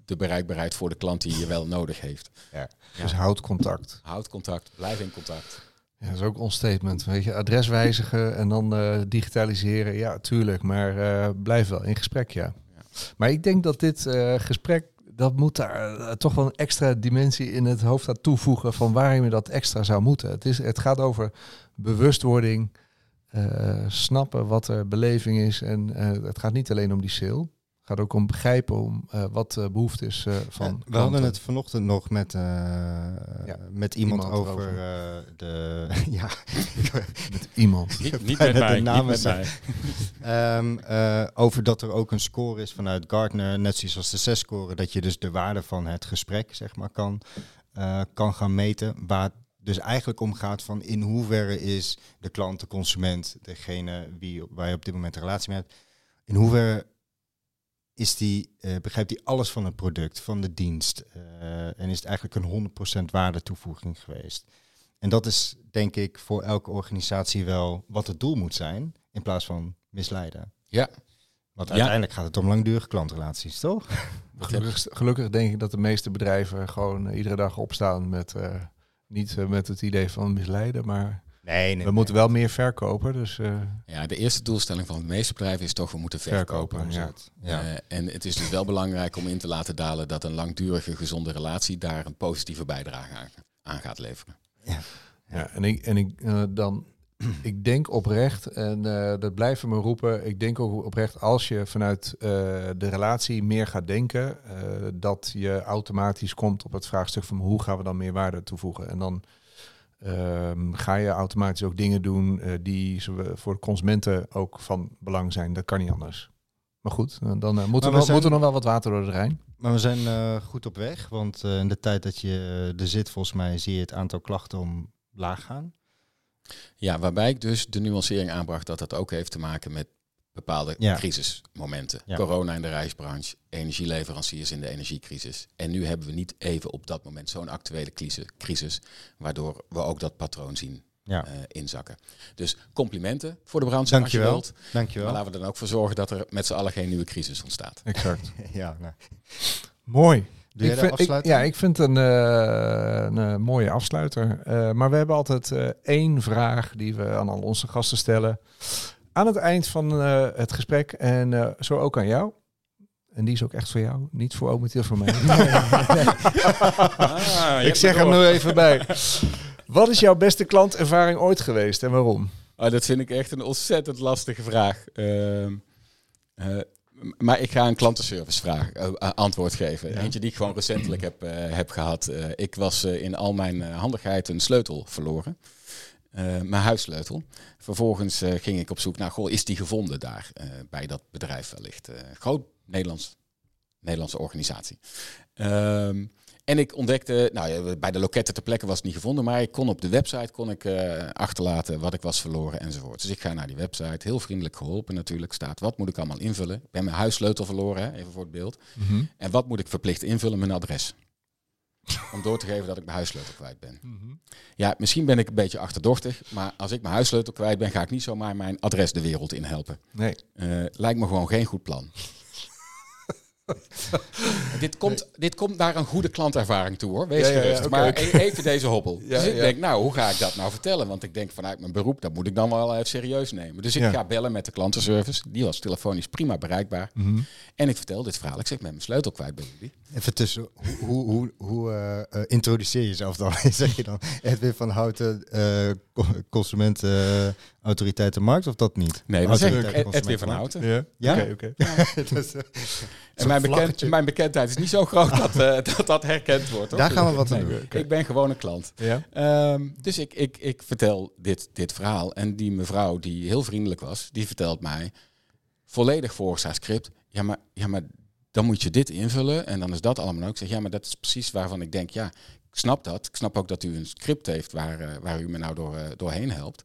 de bereikbaarheid voor de klant die je wel nodig heeft. Ja. Dus houd contact. Houd contact, blijf in contact. Ja, dat is ook ons statement. Weet je, adres wijzigen en dan eh, digitaliseren. Ja, tuurlijk. Maar eh, blijf wel in gesprek, ja. Ja. Maar ik denk dat dit eh, gesprek, dat moet daar toch wel een extra dimensie in het hoofd aan toevoegen van waarom je dat extra zou moeten. Het, is, het gaat over bewustwording, snappen wat de beleving is. En eh, het gaat niet alleen om die sale. Het gaat ook om begrijpen om, uh, wat de behoefte is uh, van. Ja, we hadden het vanochtend nog met, uh, ja, met iemand, iemand over, over. de. [LAUGHS] ja, met iemand. [LAUGHS] Niet, niet met mij. Niet met mij. um, [LAUGHS] over dat er ook een score is vanuit Gartner, net zoals de zes score, dat je dus de waarde van het gesprek zeg maar kan, kan gaan meten. Waar dus eigenlijk om gaat van in hoeverre is de klant, de consument, degene wie, waar je op dit moment een relatie mee hebt, in hoeverre is die, uh, begrijpt hij alles van het product, van de dienst. Uh, en is het eigenlijk een 100% waarde toevoeging geweest. En dat is denk ik voor elke organisatie wel wat het doel moet zijn, in plaats van misleiden. Ja. Want uiteindelijk gaat het om langdurige klantrelaties, toch? Gelukkig, gelukkig denk ik dat de meeste bedrijven gewoon uh, iedere dag opstaan met niet met het idee van misleiden, maar Nee, nee, we moeten wel meer verkopen. Dus, uh... Ja, de eerste doelstelling van de meeste bedrijven is toch, we moeten verkopen. verkopen ja. Uh, en het is dus wel belangrijk om in te laten dalen dat een langdurige gezonde relatie daar een positieve bijdrage aan, aan gaat leveren. Ja, ja en ik, en ik uh, dan. [CLEARS THROAT] Ik denk oprecht, en dat blijven me roepen, ik denk ook oprecht als je vanuit de relatie meer gaat denken, dat je automatisch komt op het vraagstuk van hoe gaan we dan meer waarde toevoegen. En dan Um, ga je automatisch ook dingen doen die voor consumenten ook van belang zijn. Dat kan niet anders. Maar goed, eh, dan uh, moet, er nog, nog wel wat water door de Rijn. Maar we zijn uh, goed op weg, want in de tijd dat je er zit, volgens mij zie je het aantal klachten omlaag gaan. Ja, waarbij ik dus de nuancering aanbracht dat dat ook heeft te maken met bepaalde crisismomenten. Corona in de reisbranche, energieleveranciers in de energiecrisis. En nu hebben we niet even op dat moment zo'n actuele crisis, waardoor we ook dat patroon zien ja. Uh, inzakken. Dus complimenten voor de branche. Dankjewel. Als je wilt. Dankjewel. Maar laten we dan ook voor zorgen dat er met z'n allen geen nieuwe crisis ontstaat. Exact. [LAUGHS] ja, nou. Mooi. Ik vind, ik, ja, ik vind een, uh, een uh, mooie afsluiter. maar we hebben altijd één vraag die we aan al onze gasten stellen aan het eind van uh, het gesprek. En uh, zo ook aan jou. En die is ook echt voor jou. Niet voor Oom voor mij. [LAUGHS] ah, ik zeg er nu even bij. Wat is jouw beste klantervaring ooit geweest en waarom? Oh, dat vind ik echt een ontzettend lastige vraag. Maar ik ga een klantenservice vraag, antwoord geven. Ja. Eentje die ik gewoon recentelijk heb, heb gehad. ik was in al mijn handigheid een sleutel verloren. Mijn huissleutel. Vervolgens ging ik op zoek naar, goh, is die gevonden daar bij dat bedrijf wellicht? groot Nederlands, Nederlandse organisatie. Um, en ik ontdekte, nou bij de loketten ter plekke was het niet gevonden, maar ik kon op de website kon ik, achterlaten wat ik was verloren enzovoort. Dus ik ga naar die website, heel vriendelijk geholpen natuurlijk, staat wat moet ik allemaal invullen. Ik ben mijn huissleutel verloren, hè, even voor het beeld. Mm -hmm. En wat moet ik verplicht invullen? Mijn adres. Om door te geven dat ik mijn huissleutel kwijt ben. Mhm. Ja, misschien ben ik een beetje achterdochtig, maar als ik mijn huissleutel kwijt ben, ga ik niet zomaar mijn adres de wereld in helpen. Nee. Uh, lijkt me gewoon geen goed plan. [LAUGHS] dit, komt, dit komt naar een goede klantervaring toe hoor. Wees gerust. maar e- even deze hobbel. [LAUGHS] dus ik denk, nou, hoe ga ik dat nou vertellen? Want ik denk vanuit mijn beroep, dat moet ik dan wel even serieus nemen. Dus ik ga bellen met de klantenservice. Die was telefonisch prima bereikbaar. Mhm. En ik vertel dit verhaal. Ik zeg, met mijn sleutel kwijt bij jullie. Even tussen, hoe, hoe, hoe uh, uh, introduceer je jezelf dan? [LAUGHS] zeg je dan Edwin van Houten, uh, consument autoriteit markt of dat niet? Nee, dat zeg ik Edwin van Houten. Ja? Ja? Oké, oké. [LAUGHS] en mijn, bekend, mijn, bekendheid is niet zo groot dat, [LAUGHS] dat, dat herkend wordt. Hoor. Daar gaan we wat aan doen. Ik ben gewoon een klant. Ja? Um, dus ik, ik, ik vertel dit, dit verhaal. En die mevrouw die heel vriendelijk was, die vertelt mij volledig volgens haar script. Ja, maar, ja, maar dan moet je dit invullen en dan is dat allemaal ook. Ik zeg, ja, maar dat is precies waarvan ik denk, ja, ik snap dat. Ik snap ook dat u een script heeft waar, uh, waar u me nou door, uh, doorheen helpt.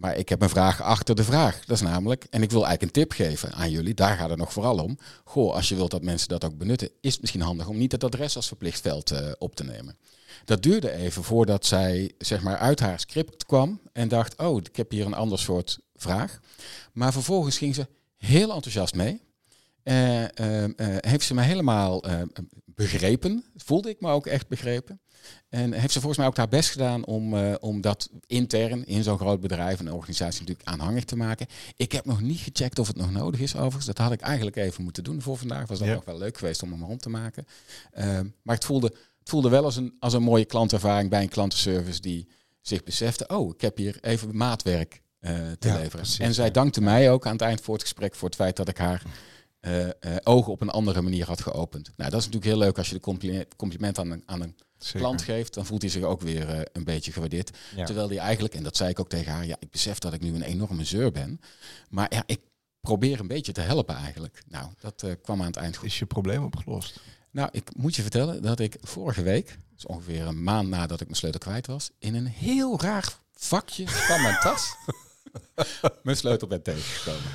Maar ik heb een vraag achter de vraag. Dat is namelijk, en ik wil eigenlijk een tip geven aan jullie, daar gaat het nog vooral om. Goh, als je wilt dat mensen dat ook benutten, is het misschien handig om niet het adres als verplicht veld uh, op te nemen. Dat duurde even voordat zij zeg maar uit haar script kwam en dacht, oh, ik heb hier een ander soort vraag. Maar vervolgens ging ze heel enthousiast mee. Uh, uh, heeft ze me helemaal begrepen. Voelde ik me ook echt begrepen. En heeft ze volgens mij ook haar best gedaan om, om dat intern in zo'n groot bedrijf, een organisatie natuurlijk aanhangig te maken. Ik heb nog niet gecheckt of het nog nodig is overigens. Dat had ik eigenlijk even moeten doen voor vandaag. Was dat nog wel leuk geweest om hem rond te maken. maar het voelde, het voelde wel als een, als een mooie klantervaring bij een klantenservice die zich besefte, oh, ik heb hier even maatwerk te leveren. En zij dankte mij ook aan het eind voor het gesprek voor het feit dat ik haar eh, eh, ogen op een andere manier had geopend. Nou, dat is natuurlijk heel leuk als je de compliment, compliment aan een, aan een Zeker. klant geeft. Dan voelt hij zich ook weer eh, een beetje gewaardeerd. Ja. Terwijl hij eigenlijk, en dat zei ik ook tegen haar, ja, ik besef dat ik nu een enorme zeur ben. Maar ja, ik probeer een beetje te helpen eigenlijk. Nou, dat kwam aan het eind goed. Is je probleem opgelost? Nou, ik moet je vertellen dat ik vorige week, dus ongeveer een maand nadat ik mijn sleutel kwijt was, in een heel raar vakje van mijn tas [LAUGHS] mijn sleutel ben tegengekomen.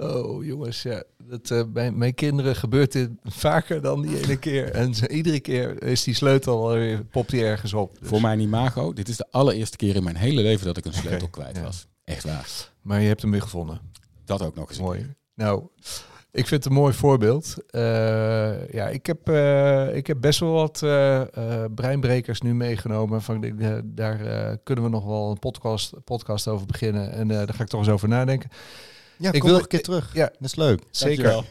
Oh jongens, ja. Dat, eh, bij mijn kinderen gebeurt dit vaker dan die ene [LAUGHS] keer. En iedere keer is die sleutel alweer, popt die ergens op. Dus- Voor mijn imago, dit is de allereerste keer in mijn hele leven dat ik een sleutel kwijt ja. was. Echt waar. Maar je hebt hem weer gevonden. Dat ook nog eens. een Mooi. Nou, ik vind het een mooi voorbeeld. Eh, ja, ik heb, eh, ik heb best wel wat breinbrekers nu meegenomen. Van, daar kunnen we nog wel een podcast, podcast over beginnen. En daar ga ik toch eens over nadenken. Ja, Ik ik wil- nog een keer terug. ja. Dat is leuk. Dankjewel.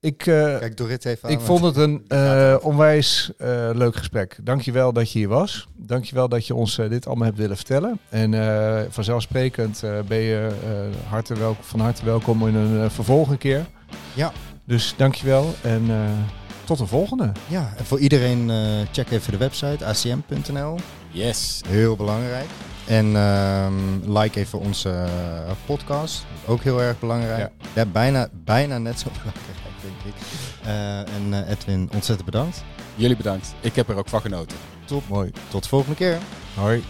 Ik, eh, Kijk, Dorit heeft aan. ik vond het een eh, onwijs eh, leuk gesprek. Dankjewel dat je hier was. Dankjewel dat je ons dit allemaal hebt willen vertellen. En eh, vanzelfsprekend eh, ben je eh, harte welk, van harte welkom in een uh, vervolg een keer. Ja. Dus dankjewel en eh, tot de volgende. Ja, en voor iedereen eh, check even de website acm.nl. Yes. Heel belangrijk. En ehm, like even onze eh, podcast. Ook heel erg belangrijk. Ja. bijna, bijna net zo [LAUGHS] belangrijk, denk ik. Eh, en eh, Edwin, ontzettend bedankt. Jullie bedankt. Ik heb er ook van genoten. Top. Mooi. Tot de volgende keer. Hoi.